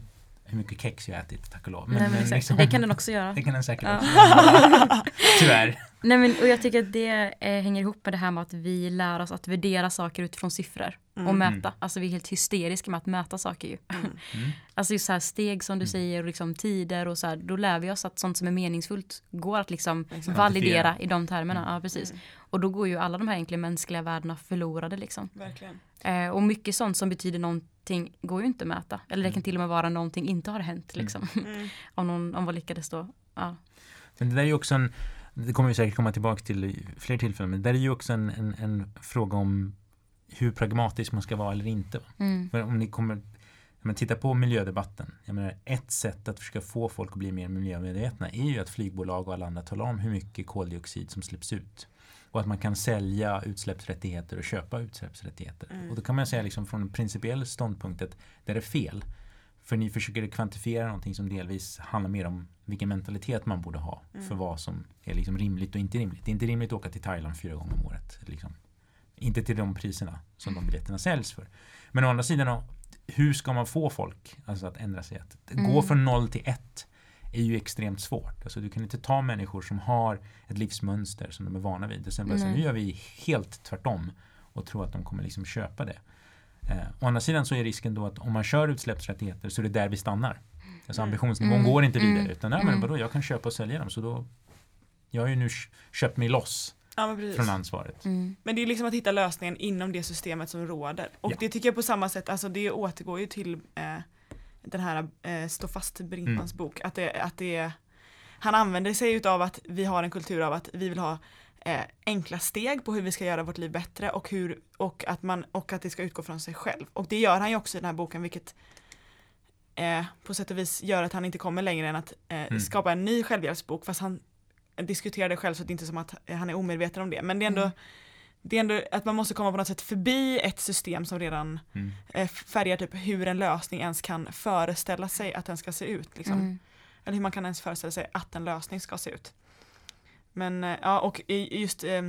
[SPEAKER 3] hur mycket kex jag ätit, tack och lov.
[SPEAKER 2] nej, men exakt.
[SPEAKER 3] liksom-
[SPEAKER 2] Det kan den också göra.
[SPEAKER 3] det kan den säkert
[SPEAKER 2] Ja.
[SPEAKER 3] också. Tyvärr.
[SPEAKER 2] Nej men och jag tycker att det eh, hänger ihop med det här med att vi lär oss att värdera saker utifrån siffror och
[SPEAKER 1] Mm.
[SPEAKER 2] mäta. Alltså vi är helt hysteriska med att mäta saker ju.
[SPEAKER 1] Mm.
[SPEAKER 3] Mm.
[SPEAKER 2] Alltså just så här steg som du
[SPEAKER 3] Mm.
[SPEAKER 2] säger och liksom tider och så här, då lär vi oss att sånt som är meningsfullt går att liksom
[SPEAKER 1] Exakt.
[SPEAKER 2] validera i de termerna. Ja, precis.
[SPEAKER 1] Mm.
[SPEAKER 2] Och då går ju alla de här egentligen mänskliga värdena förlorade liksom.
[SPEAKER 1] Verkligen.
[SPEAKER 2] Eh, och mycket sånt som betyder någonting går ju inte att mäta. Eller det kan
[SPEAKER 3] Mm.
[SPEAKER 2] till och med vara någonting inte har hänt liksom.
[SPEAKER 1] Mm.
[SPEAKER 2] om någon om vad lyckades då. Ja.
[SPEAKER 3] Men det där är ju också en, det kommer vi säkert komma tillbaka till i fler tillfällen, men det där är ju också en, en, en fråga om hur pragmatisk man ska vara eller inte.
[SPEAKER 2] Mm.
[SPEAKER 3] För om ni kommer men titta på miljödebatten. Jag menar, ett sätt att försöka få folk att bli mer miljömedvetna är ju att flygbolag och alla andra talar om hur mycket koldioxid som släpps ut. Och att man kan sälja utsläppsrättigheter och köpa utsläppsrättigheter.
[SPEAKER 1] Mm.
[SPEAKER 3] Och då kan man säga liksom från en principiell ståndpunkt att det är fel. För ni försöker kvantifiera någonting som delvis handlar mer om vilken mentalitet man borde ha
[SPEAKER 1] Mm.
[SPEAKER 3] för vad som är liksom rimligt och inte rimligt. Det är inte rimligt att åka till Thailand fyra gånger om året. Liksom. Inte till de priserna som de biljetterna säljs för. Men å andra sidan, hur ska man få folk alltså att ändra sig? Att gå
[SPEAKER 2] Mm.
[SPEAKER 3] från noll till ett är ju extremt svårt. Alltså, du kan inte ta människor som har ett livsmönster som de är vana vid och sen bara säga
[SPEAKER 2] Nej.
[SPEAKER 3] nu gör vi helt tvärtom och tro att de kommer liksom köpa det. Eh, å andra sidan så är risken då att om man kör utsläppsrättigheter så är det där vi stannar. Alltså
[SPEAKER 1] Mm.
[SPEAKER 3] ambitionsnivån
[SPEAKER 2] Mm.
[SPEAKER 3] går inte vidare
[SPEAKER 2] Mm.
[SPEAKER 3] utan nej, men
[SPEAKER 2] Mm.
[SPEAKER 3] vadå, jag kan köpa och sälja dem så då jag har ju nu kö- köpt mig loss
[SPEAKER 1] Ja
[SPEAKER 3] från ansvaret.
[SPEAKER 2] Mm.
[SPEAKER 1] Men det är liksom att hitta lösningen inom det systemet som råder. Och
[SPEAKER 3] Ja.
[SPEAKER 1] det tycker jag på samma sätt, alltså det återgår ju till eh, den här eh, Stå fast Brinkmans bok, att det, att det han använder sig utav att vi har en kultur av att vi vill ha eh, enkla steg på hur vi ska göra vårt liv bättre och, hur, och, att man, och att det ska utgå från sig själv. Och det gör han ju också i den här boken vilket eh, på sätt och vis gör att han inte kommer längre än att eh,
[SPEAKER 3] Mm.
[SPEAKER 1] skapa en ny självhjälpsbok fast han diskuterar det själv så det inte är som att han är omedveten om det. Men det är ändå,
[SPEAKER 2] Mm.
[SPEAKER 1] Det är ändå att man måste komma på något sätt förbi ett system som redan
[SPEAKER 3] Mm.
[SPEAKER 1] eh, färgar typ hur en lösning ens kan föreställa sig att den ska se ut. Liksom.
[SPEAKER 2] Mm.
[SPEAKER 1] Eller hur man kan ens föreställa sig att en lösning ska se ut. Men eh, ja, och i- just eh,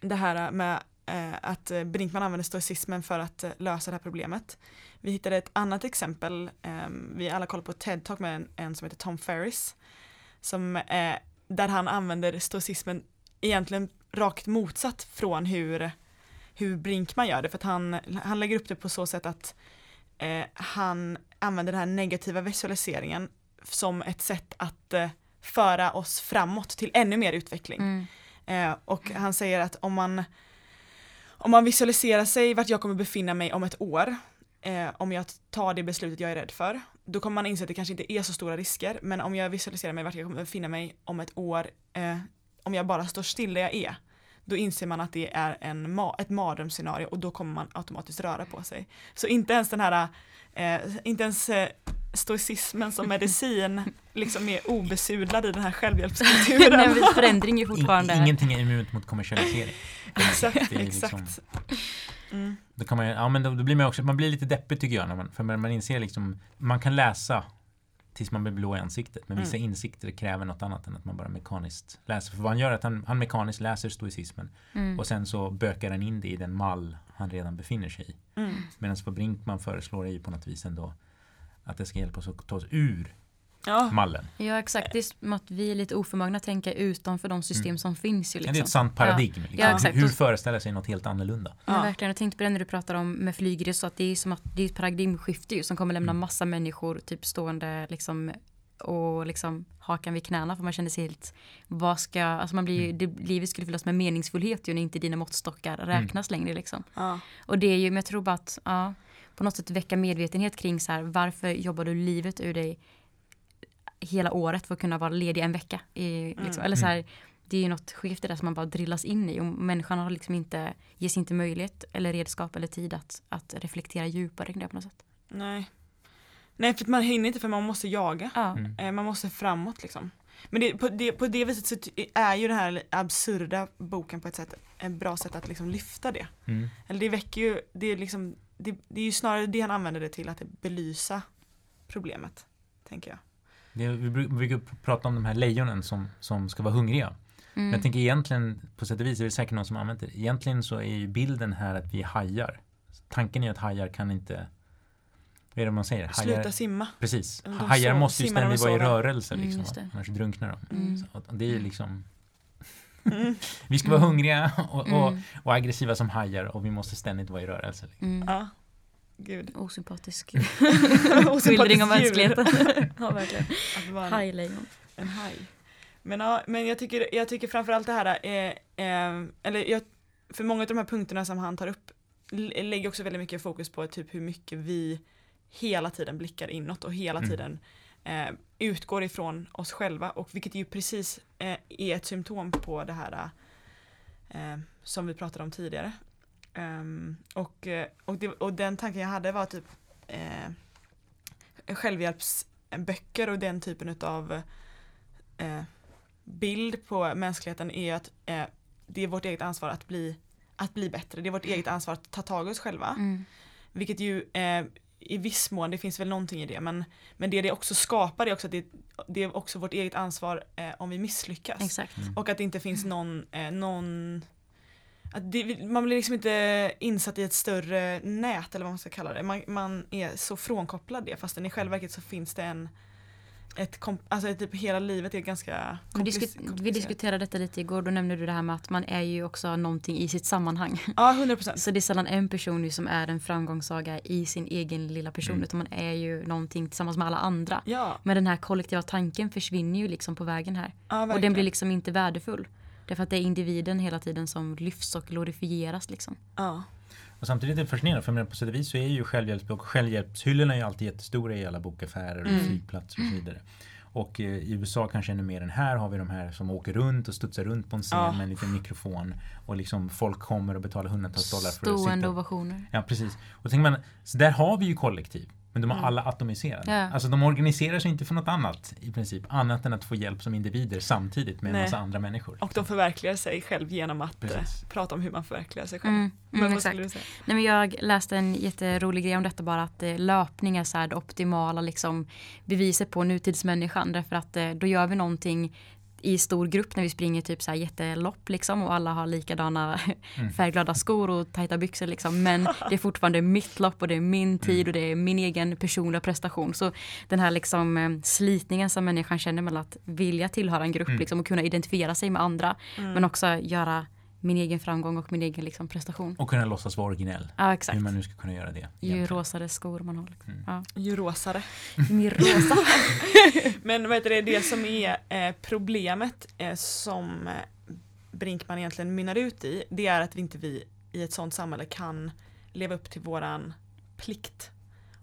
[SPEAKER 1] det här med eh, att Brinkman använder stoicismen för att eh, lösa det här problemet. Vi hittade ett annat exempel, eh, vi alla kollar på TED-talk med en, en som heter Tom Ferris, som, eh, där han använder stoicismen egentligen rakt motsatt från hur, hur Brinkman gör det, för att han, han lägger upp det på så sätt att eh, han använder den här negativa visualiseringen som ett sätt att eh, föra oss framåt till ännu mer utveckling.
[SPEAKER 2] Mm.
[SPEAKER 1] Eh, och han säger att om man, om man visualiserar sig vart jag kommer befinna mig om ett år, eh, om jag tar det beslutet jag är rädd för, då kommer man inse att det kanske inte är så stora risker, men om jag visualiserar mig vart jag kommer befinna mig om ett år, eh, om jag bara står still där jag är, då inser man att det är en ma- ett mardrömsscenario och då kommer man automatiskt röra på sig. Så inte ens den här, eh, inte ens eh, stoicismen som medicin liksom är obesudlad i den här
[SPEAKER 2] Nej,
[SPEAKER 1] självhjälpskulturen.
[SPEAKER 2] men förändring är fortfarande...
[SPEAKER 3] In, ingenting är immunt mot kommersialisering.
[SPEAKER 1] exakt,
[SPEAKER 3] liksom-
[SPEAKER 1] exakt. Mm.
[SPEAKER 3] Då kan man, ju- ja, men då, då blir man också, man blir lite deppig tycker jag. När man, för man, man inser liksom, man kan läsa tills man blir blå i ansiktet. Men vissa
[SPEAKER 1] Mm.
[SPEAKER 3] insikter kräver något annat än att man bara mekaniskt läser. För vad han gör är att han, han mekaniskt läser stoicismen
[SPEAKER 2] Mm.
[SPEAKER 3] och sen så bökar han in det i den mall han redan befinner sig i.
[SPEAKER 1] Mm.
[SPEAKER 3] Medan vad Brinkman föreslår är ju på något vis ändå att det ska hjälpa oss att ta oss ur
[SPEAKER 1] Ja,
[SPEAKER 3] mallen.
[SPEAKER 2] Ja exakt, det är som att vi är lite oförmögna att tänka utanför de system
[SPEAKER 3] Mm.
[SPEAKER 2] som finns ju
[SPEAKER 3] Ja,
[SPEAKER 2] liksom.
[SPEAKER 3] Det är ett sant paradigm. Liksom.
[SPEAKER 2] Ja, exakt.
[SPEAKER 3] Hur föreställa sig något helt annorlunda?
[SPEAKER 2] Ja.
[SPEAKER 1] Ja.
[SPEAKER 2] verkligen, jag tänkte på det när du pratar om med flygresor, att det är som att det är ett paradigmskifte ju, som kommer lämna
[SPEAKER 3] Mm.
[SPEAKER 2] massa människor typ stående liksom och liksom hakan vid knäna för man känner sig helt, vad ska, alltså man blir ju,
[SPEAKER 3] Mm.
[SPEAKER 2] det, livet skulle fyllas med meningsfullhet ju när inte dina måttstockar räknas längre liksom.
[SPEAKER 1] ja,
[SPEAKER 2] Och det är ju, men jag tror bara att, ja, på något sätt väcka medvetenhet kring så här, varför jobbar du livet ur dig hela året för att kunna vara ledig en vecka? I, liksom,
[SPEAKER 1] Mm.
[SPEAKER 2] Eller så här, det är ju något skevt i det som man bara drillas in i och människan har liksom inte, ges inte möjlighet eller redskap eller tid att, att reflektera djupare kring det på något sätt.
[SPEAKER 1] nej. Nej, för att man hinner inte för man måste jaga.
[SPEAKER 2] Ja,
[SPEAKER 3] Mm.
[SPEAKER 1] Eh, Man måste framåt liksom. Men det, på, det, på det viset så är ju den här absurda boken på ett sätt ett bra sätt att liksom lyfta det.
[SPEAKER 3] Mm.
[SPEAKER 1] Eller det väcker ju, det är liksom, det, det är ju snarare det han använder det till, att belysa problemet, tänker jag.
[SPEAKER 3] Det, vi bru- brukar prata om de här lejonen som, som ska vara hungriga.
[SPEAKER 2] mm.
[SPEAKER 3] Jag tänker egentligen, på sätt och vis är det säkert någon som använt det. Egentligen så är ju bilden här att vi är hajar. Tanken är att hajar kan inte, vad är det man säger? Hajar,
[SPEAKER 1] Sluta simma.
[SPEAKER 3] Precis.
[SPEAKER 1] De
[SPEAKER 3] Hajar
[SPEAKER 1] sov-
[SPEAKER 3] måste ju ständigt vara i rörelse
[SPEAKER 2] Mm,
[SPEAKER 3] liksom,
[SPEAKER 2] det.
[SPEAKER 3] annars drunknar de.
[SPEAKER 2] Mm.
[SPEAKER 3] Så det är ju liksom,
[SPEAKER 1] Mm.
[SPEAKER 3] vi ska vara
[SPEAKER 2] Mm.
[SPEAKER 3] hungriga och, och,
[SPEAKER 2] Mm.
[SPEAKER 3] och aggressiva som hajar och vi måste ständigt vara i rörelse. Liksom.
[SPEAKER 2] Mm.
[SPEAKER 1] Ja, gud.
[SPEAKER 2] Osympatisk skildring av mänskligheten. ja, verkligen. Hajlejon.
[SPEAKER 1] En haj. Men, ja, men jag, tycker, jag tycker framförallt det här, är, eh, eller jag, för många av de här punkterna som han tar upp lägger också väldigt mycket fokus på typ hur mycket vi hela tiden blickar inåt och hela
[SPEAKER 3] Mm.
[SPEAKER 1] tiden eh, utgår ifrån oss själva och vilket ju precis eh, är ett symptom på det här eh, som vi pratade om tidigare. Ehm, och, eh, och, det, och den tanken jag hade var typ eh, självhjälpsböcker och den typen av eh, bild på mänskligheten är att eh, det är vårt eget ansvar att bli, att bli bättre. Det är vårt eget ansvar att ta tag i oss själva.
[SPEAKER 2] Mm.
[SPEAKER 1] Vilket ju eh, i viss mån, det finns väl någonting i det, men, men det det också skapar är också att det, det är också vårt eget ansvar eh, om vi misslyckas.
[SPEAKER 2] Exakt.
[SPEAKER 3] Mm.
[SPEAKER 1] Och att det inte finns någon, eh, någon att det, man blir liksom inte insatt i ett större nät eller vad man ska kalla det. Man, man är så frånkopplad det fastän i själva verket så finns det en ett kom, alltså typ hela livet är ganska
[SPEAKER 2] disku- vi
[SPEAKER 1] komplicerat.
[SPEAKER 2] diskuterade detta lite igår, då nämnde du det här med att man är ju också någonting i sitt sammanhang.
[SPEAKER 1] Ja, 100 procent.
[SPEAKER 2] Så det är sällan en person som är en framgångssaga i sin egen lilla person,
[SPEAKER 3] Mm.
[SPEAKER 2] utan man är ju någonting tillsammans med alla andra.
[SPEAKER 1] Ja,
[SPEAKER 2] Men den här kollektiva tanken försvinner ju liksom på vägen här.
[SPEAKER 1] ja
[SPEAKER 2] Och den blir liksom inte värdefull. Därför att det är individen hela tiden som lyfts och glorifieras liksom.
[SPEAKER 1] ja.
[SPEAKER 3] Och samtidigt är det fascinerande för på sätt och vis så är ju självhjälpsbok självhjälpshyllorna är ju alltid jättestora i alla bokaffärer och
[SPEAKER 2] Mm.
[SPEAKER 3] flygplatser och så vidare. Och eh, i USA kanske ännu mer än här har vi de här som åker runt och studsar runt på en scen
[SPEAKER 1] Ja.
[SPEAKER 3] med en liten mikrofon. Och liksom folk kommer och betalar hundratals dollar för att
[SPEAKER 2] Stående
[SPEAKER 3] sitta.
[SPEAKER 2] ovationer.
[SPEAKER 3] Ja precis. Och tänker man, så där har vi ju kollektiv. Men de är
[SPEAKER 1] Mm.
[SPEAKER 3] alla atomiserade.
[SPEAKER 2] Ja.
[SPEAKER 3] Alltså de organiserar sig inte för något annat i princip. Annat än att få hjälp som individer samtidigt med en
[SPEAKER 1] Nej.
[SPEAKER 3] massa andra människor.
[SPEAKER 1] Och de förverkligar sig själv genom att eh,
[SPEAKER 3] Precis.
[SPEAKER 1] prata om hur man förverkligar sig själv.
[SPEAKER 2] Mm,
[SPEAKER 1] Men
[SPEAKER 2] mm,
[SPEAKER 1] vad
[SPEAKER 2] exakt.
[SPEAKER 1] skulle du säga?
[SPEAKER 2] Nej, men jag läste en jätterolig grej om detta bara att eh, löpning är så här det optimala liksom, beviset på nutidsmänniskan därför att eh, då gör vi någonting i stor grupp när vi springer typ så här jättelopp liksom och alla har likadana
[SPEAKER 3] Mm.
[SPEAKER 2] färgglada skor och tajta byxor liksom men det är fortfarande mitt lopp och det är min tid
[SPEAKER 3] Mm.
[SPEAKER 2] och det är min egen personliga prestation så den här liksom eh, slitningen som människan känner mellan att vilja tillhöra en grupp
[SPEAKER 3] Mm.
[SPEAKER 2] liksom och kunna identifiera sig med andra
[SPEAKER 1] Mm.
[SPEAKER 2] men också göra min egen framgång och min egen liksom prestation.
[SPEAKER 3] Och kunna låtsas vara originell.
[SPEAKER 2] Ja exakt.
[SPEAKER 3] Hur man nu ska kunna göra det.
[SPEAKER 2] Ju
[SPEAKER 3] egentligen.
[SPEAKER 2] rosade skor man har. Liksom.
[SPEAKER 3] Mm.
[SPEAKER 2] Ja.
[SPEAKER 1] Ju rosare.
[SPEAKER 2] Mer rosa.
[SPEAKER 1] Men vad heter det, det som är eh, problemet eh, som Brinkman egentligen mynnar ut i, det är att vi inte vi i ett sånt samhälle kan leva upp till våran plikt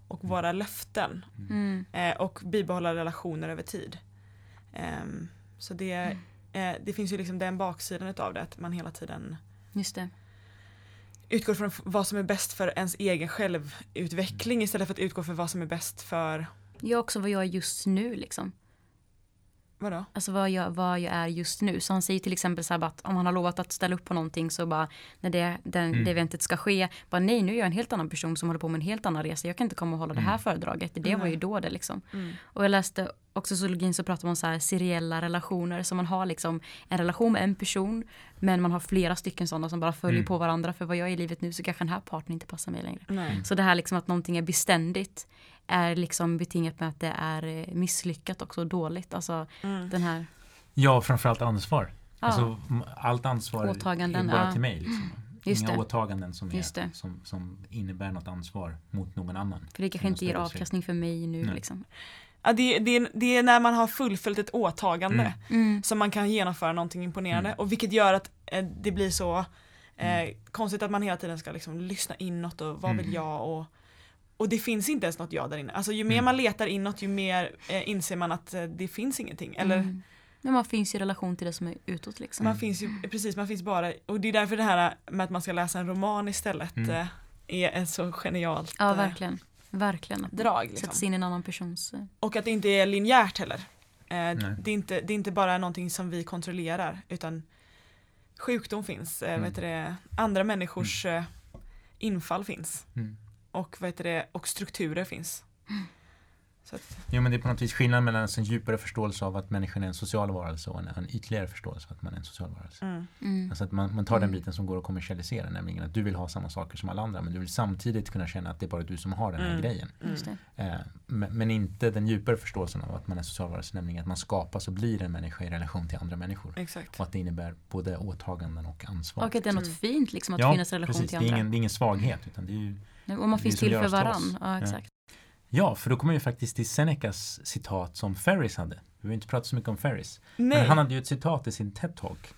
[SPEAKER 1] och våra löften
[SPEAKER 2] Mm.
[SPEAKER 1] eh, och bibehålla relationer över tid. Ehm, så det, eh, det finns ju liksom den baksidan utav det, att man hela tiden
[SPEAKER 2] Just det.
[SPEAKER 1] utgår från vad som är bäst för ens egen självutveckling istället för att utgå för vad som är bäst för,
[SPEAKER 2] Jag också vad jag är just nu liksom.
[SPEAKER 1] Vadå?
[SPEAKER 2] Alltså vad jag, vad jag är just nu. Så han säger till exempel så här att om han har lovat att ställa upp på någonting så bara när det, den,
[SPEAKER 3] Mm.
[SPEAKER 2] det eventet ska ske. Bara nej nu är jag en helt annan person som håller på med en helt annan resa. Jag kan inte komma och hålla det här
[SPEAKER 3] Mm.
[SPEAKER 2] föredraget. Det var ju då det liksom.
[SPEAKER 1] Mm.
[SPEAKER 2] Och jag läste också zoologin så pratar man om så här seriella relationer. Så man har liksom en relation med en person men man har flera stycken sådana som bara följer
[SPEAKER 3] Mm.
[SPEAKER 2] på varandra. För vad jag är i livet nu så kanske den här partnern inte passar mig längre.
[SPEAKER 1] Nej.
[SPEAKER 2] Så det här liksom att någonting är beständigt är liksom betingat med att det är eh, misslyckat också och dåligt. Alltså
[SPEAKER 1] Mm.
[SPEAKER 2] den här
[SPEAKER 3] Ja, framförallt ansvar.
[SPEAKER 2] Ja.
[SPEAKER 3] Alltså, allt ansvar
[SPEAKER 2] Åtaganden,
[SPEAKER 3] är bara
[SPEAKER 2] ja.
[SPEAKER 3] till mig. Liksom.
[SPEAKER 2] Just
[SPEAKER 3] Inga
[SPEAKER 2] det.
[SPEAKER 3] åtaganden som,
[SPEAKER 2] Just
[SPEAKER 3] är,
[SPEAKER 2] det.
[SPEAKER 3] som, som innebär något ansvar mot någon annan.
[SPEAKER 2] För det kanske inte ger avkastning för mig nu
[SPEAKER 3] Nej.
[SPEAKER 2] liksom.
[SPEAKER 1] Ja, det, det, det är när man har fullföljt ett åtagande
[SPEAKER 3] Mm.
[SPEAKER 2] Mm.
[SPEAKER 1] som man kan genomföra någonting imponerande
[SPEAKER 3] Mm.
[SPEAKER 1] och vilket gör att eh, det blir så eh,
[SPEAKER 3] Mm.
[SPEAKER 1] konstigt att man hela tiden ska liksom lyssna inåt och vad vill
[SPEAKER 3] Mm.
[SPEAKER 1] jag och och det finns inte ens något jag där inne. Alltså ju mer
[SPEAKER 3] Mm.
[SPEAKER 1] man letar inåt ju mer eh, inser man att eh, det finns ingenting. Eller
[SPEAKER 2] Mm. Men man finns i relation till det som är utåt liksom.
[SPEAKER 1] man finns ju, precis man finns bara, och det är därför det här med att man ska läsa en roman istället
[SPEAKER 3] Mm.
[SPEAKER 1] eh, är ett så genialt
[SPEAKER 2] Ja
[SPEAKER 1] eh,
[SPEAKER 2] verkligen. Verkligen.
[SPEAKER 1] drag.
[SPEAKER 2] Sätta
[SPEAKER 1] Liksom.
[SPEAKER 2] sig in i en annan persons... eh,
[SPEAKER 1] Och att det inte är linjärt heller. Eh, det, är inte, det är inte bara någonting som vi kontrollerar utan sjukdom finns, eh,
[SPEAKER 3] Mm.
[SPEAKER 1] heter det, andra människors eh, infall finns
[SPEAKER 3] Mm
[SPEAKER 1] och, vad heter det, och strukturer finns. Mm. Så att,
[SPEAKER 3] Jo, men det är på något vis skillnad mellan en djupare förståelse av att människan är en social varelse och en, en ytligare förståelse av att man är en social varelse.
[SPEAKER 1] mm,
[SPEAKER 2] Mm.
[SPEAKER 3] Alltså att man, man tar den
[SPEAKER 2] Mm.
[SPEAKER 3] biten som går att kommersialisera, nämligen att du vill ha samma saker som alla andra men du vill samtidigt kunna känna att det är bara du som har den här
[SPEAKER 1] Mm.
[SPEAKER 3] grejen.
[SPEAKER 1] mm.
[SPEAKER 2] Just det.
[SPEAKER 3] Eh, men, men inte den djupare förståelsen av att man är social varelse, nämligen att man skapas och blir en människa i relation till andra människor.
[SPEAKER 1] Exakt.
[SPEAKER 3] Och att det innebär både åtaganden och ansvar.
[SPEAKER 2] Och att det är något
[SPEAKER 1] Mm.
[SPEAKER 2] fint liksom att
[SPEAKER 3] ja,
[SPEAKER 2] finnas i relation
[SPEAKER 3] precis.
[SPEAKER 2] till
[SPEAKER 3] Det är,
[SPEAKER 2] andra.
[SPEAKER 3] ingen, det är ingen svaghet utan det är ju
[SPEAKER 2] Och man finns till för varann. Ja
[SPEAKER 3] Ja.
[SPEAKER 2] exakt.
[SPEAKER 3] Ja, för då kommer vi faktiskt till Senecas citat som Ferris hade. Vi har inte pratat så mycket om Ferris.
[SPEAKER 1] Nej.
[SPEAKER 3] Men han hade ju ett citat i sin TED-talk.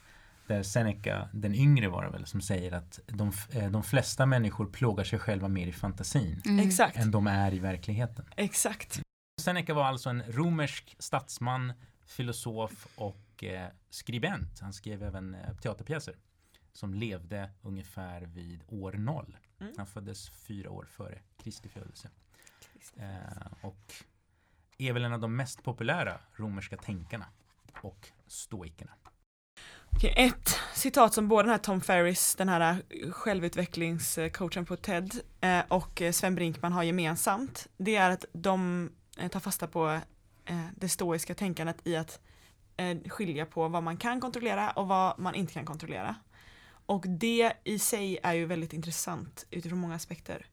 [SPEAKER 3] Där Seneca, den yngre var det väl, som säger att de, eh, de flesta människor plågar sig själva mer i fantasin
[SPEAKER 2] Mm.
[SPEAKER 3] Än de är i verkligheten.
[SPEAKER 1] Exakt.
[SPEAKER 3] Seneca var alltså en romersk statsman, filosof och eh, skribent. Han skrev även eh, teaterpjäser som levde ungefär vid år noll.
[SPEAKER 1] Mm.
[SPEAKER 3] Han föddes fyra år före Kristi födelse. Eh, och är väl en av de mest populära romerska tänkarna och stoikerna.
[SPEAKER 1] Okej, ett citat som både den här Tom Ferris, den här självutvecklingscoachen på TED eh, och Sven Brinkman har gemensamt, det är att de eh, tar fasta på eh, det stoiska tänkandet i att skilja på vad man kan kontrollera och vad man inte kan kontrollera. Och det i sig är ju väldigt intressant utifrån många aspekter.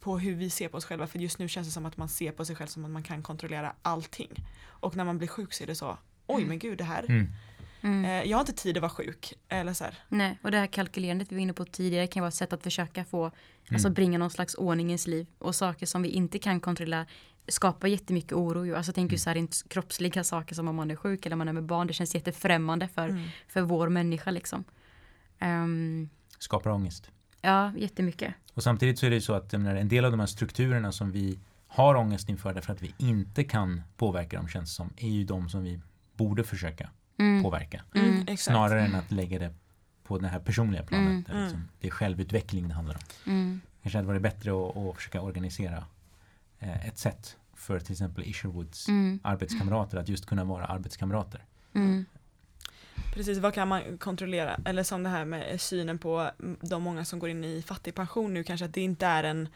[SPEAKER 1] På hur vi ser på oss själva, för just nu känns det som att man ser på sig själv som att man kan kontrollera allting. Och när man blir sjuk så är det så, oj men gud det här,
[SPEAKER 3] Mm.
[SPEAKER 2] Mm.
[SPEAKER 1] Eh, jag har inte tid att vara sjuk. Eller så här.
[SPEAKER 2] Nej, och det här kalkylerandet vi var inne på tidigare kan vara ett sätt att försöka få, alltså
[SPEAKER 3] Mm.
[SPEAKER 2] bringa någon slags ordning i ens liv. Och saker som vi inte kan kontrollera skapar jättemycket oro. ju. Alltså tänk ju
[SPEAKER 3] Mm.
[SPEAKER 2] så här rent kroppsliga saker som om man är sjuk eller man är med barn. Det känns jättefrämmande för,
[SPEAKER 1] Mm.
[SPEAKER 2] för vår människa liksom. Ehm,
[SPEAKER 3] Skapar ångest.
[SPEAKER 2] Ja, jättemycket.
[SPEAKER 3] Och samtidigt så är det ju så att menar, en del av de här strukturerna som vi har ångest inför därför att vi inte kan påverka dem känns som är ju de som vi borde försöka
[SPEAKER 2] Mm.
[SPEAKER 3] påverka.
[SPEAKER 2] Mm.
[SPEAKER 3] Snarare än att lägga det på det här personliga planet.
[SPEAKER 2] Mm.
[SPEAKER 3] Där liksom, det är självutveckling det handlar om.
[SPEAKER 2] Mm.
[SPEAKER 3] Kanske hade varit bättre att, att försöka organisera eh, ett sätt för till exempel Isherwoods
[SPEAKER 2] Mm.
[SPEAKER 3] arbetskamrater att just kunna vara arbetskamrater.
[SPEAKER 2] Mm.
[SPEAKER 1] Precis, vad kan man kontrollera? Eller som det här med synen på de många som går in i fattigpension nu kanske att det inte är en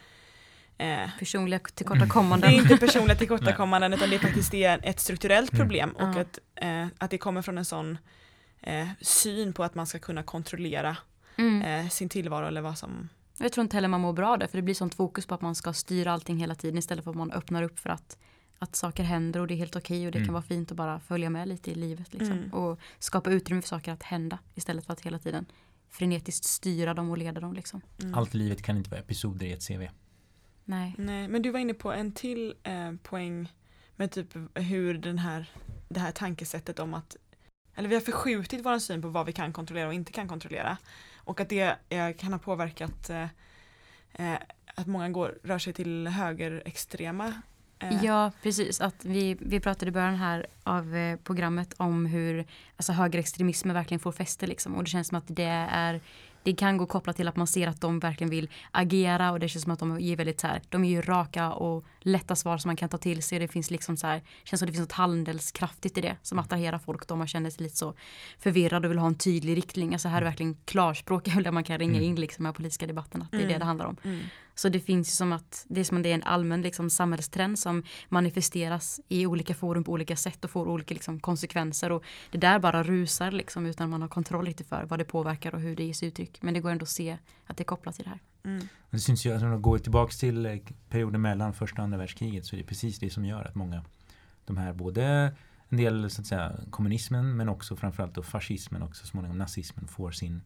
[SPEAKER 1] eh,
[SPEAKER 2] Personliga
[SPEAKER 1] det
[SPEAKER 2] tillkortakommanden.
[SPEAKER 1] är inte personliga tillkortakommanden utan det är faktiskt det är ett strukturellt
[SPEAKER 3] Mm.
[SPEAKER 1] problem och
[SPEAKER 2] Ja.
[SPEAKER 1] att, eh, att det kommer från en sån eh, syn på att man ska kunna kontrollera
[SPEAKER 2] Mm.
[SPEAKER 1] eh, sin tillvaro eller vad som
[SPEAKER 2] Jag tror inte heller man mår bra det för det blir sånt fokus på att man ska styra allting hela tiden istället för att man öppnar upp för att, att saker händer och det är helt okej och det
[SPEAKER 3] Mm.
[SPEAKER 2] kan vara fint att bara följa med lite i livet liksom.
[SPEAKER 1] Mm.
[SPEAKER 2] och skapa utrymme för saker att hända istället för att hela tiden frenetiskt styra dem och leda dem liksom.
[SPEAKER 1] mm.
[SPEAKER 3] Allt i livet kan inte vara episoder i ett CV.
[SPEAKER 2] Nej.
[SPEAKER 1] Nej, men du var inne på en till eh, poäng med typ hur den här, det här tankesättet om att eller vi har förskjutit vår syn på vad vi kan kontrollera och inte kan kontrollera. Och att det eh, kan ha påverkat eh, eh, att många går, rör sig till högerextrema. Eh.
[SPEAKER 2] Ja, precis. Att vi, vi pratade i början här av eh, programmet om hur alltså, högerextremismen verkligen får fäste. Liksom. Och det känns som att det är det kan gå kopplat till att man ser att de verkligen vill agera och det känns som att de är väldigt så här, de är ju raka och lätta svar som man kan ta till sig. Det finns liksom så här, känns som det finns något handelskraftigt i det som attraherar folk då man känner sig lite så förvirrad och vill ha en tydlig riktning. Alltså här är verkligen klarspråk där man kan ringa
[SPEAKER 3] Mm.
[SPEAKER 2] in liksom med politiska debatten att det är det
[SPEAKER 1] Mm.
[SPEAKER 2] det handlar om.
[SPEAKER 1] Mm.
[SPEAKER 2] Så det finns ju som att det är som att det är en allmän liksom, samhällstrend som manifesteras i olika forum på olika sätt och får olika liksom, konsekvenser. Och det där bara rusar liksom, utan man har kontroll lite för vad det påverkar och hur det ges uttryck. Men det går ändå att se att det är kopplat till det här.
[SPEAKER 1] Mm.
[SPEAKER 3] Det syns ju, alltså, om man går tillbaka till eh, perioden mellan första och andra världskriget så är det precis det som gör att många, de här både en del så att säga kommunismen men också framförallt då fascismen och så småningom nazismen får sin,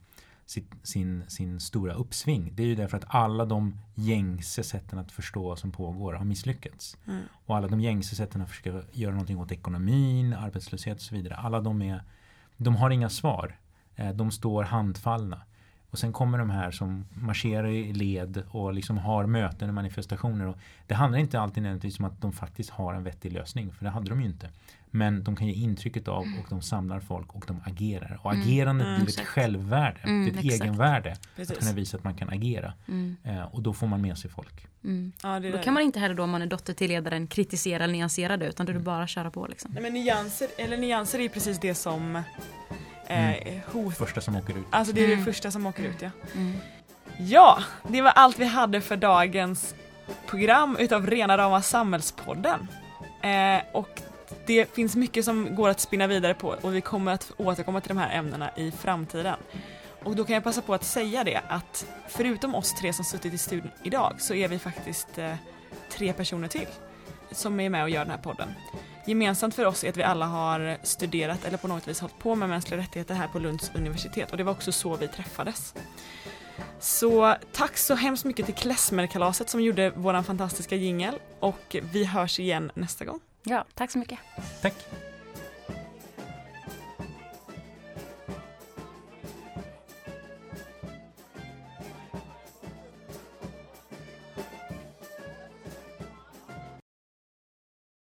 [SPEAKER 3] sitt, sin, sin stora uppsving. Det är ju därför att alla de gängse sätten att förstå vad som pågår har misslyckats.
[SPEAKER 1] Mm.
[SPEAKER 3] Och alla de gängse sätten att försöka göra någonting åt ekonomin, arbetslöshet och så vidare. Alla de är, de har inga svar. Eh, De står handfallna. Och sen kommer de här som marscherar i led och liksom har möten och manifestationer. Och det handlar inte alltid nödvändigtvis om att de faktiskt har en vettig lösning, för det hade de ju inte. Men de kan ge intrycket av och de samlar folk och de agerar. Och
[SPEAKER 2] Mm.
[SPEAKER 3] agerandet
[SPEAKER 1] Mm,
[SPEAKER 3] blir ett självvärde,
[SPEAKER 2] Mm,
[SPEAKER 3] ett
[SPEAKER 2] exakt.
[SPEAKER 3] egenvärde. Att
[SPEAKER 1] Precis.
[SPEAKER 3] kunna visa att man kan agera.
[SPEAKER 2] Mm.
[SPEAKER 3] Eh, och då får man med sig folk.
[SPEAKER 2] Mm.
[SPEAKER 1] Ja,
[SPEAKER 2] Då
[SPEAKER 1] det.
[SPEAKER 2] kan man inte heller då om man är dotter till ledaren kritisera eller nyansera det utan då är det bara att köra på. Liksom.
[SPEAKER 1] Nej, men nyanser, eller nyanser är precis det som eh, hot.
[SPEAKER 3] Första som åker ut.
[SPEAKER 1] Alltså det är det
[SPEAKER 2] Mm.
[SPEAKER 1] första som åker ut ja.
[SPEAKER 2] Mm.
[SPEAKER 1] Ja, det var allt vi hade för dagens program utav Rena Rama Samhällspodden. Eh, och det finns mycket som går att spinna vidare på och vi kommer att återkomma till de här ämnena i framtiden. Och då kan jag passa på att säga det att förutom oss tre som suttit i studion idag så är vi faktiskt eh, tre personer till som är med och gör den här podden. Gemensamt för oss är att vi alla har studerat eller på något vis hållit på med mänskliga rättigheter här på Lunds universitet och det var också så vi träffades. Så tack så hemskt mycket till Klezmerkalaset som gjorde våran fantastiska jingel och vi hörs igen nästa gång.
[SPEAKER 2] Ja, tack så mycket.
[SPEAKER 3] Tack!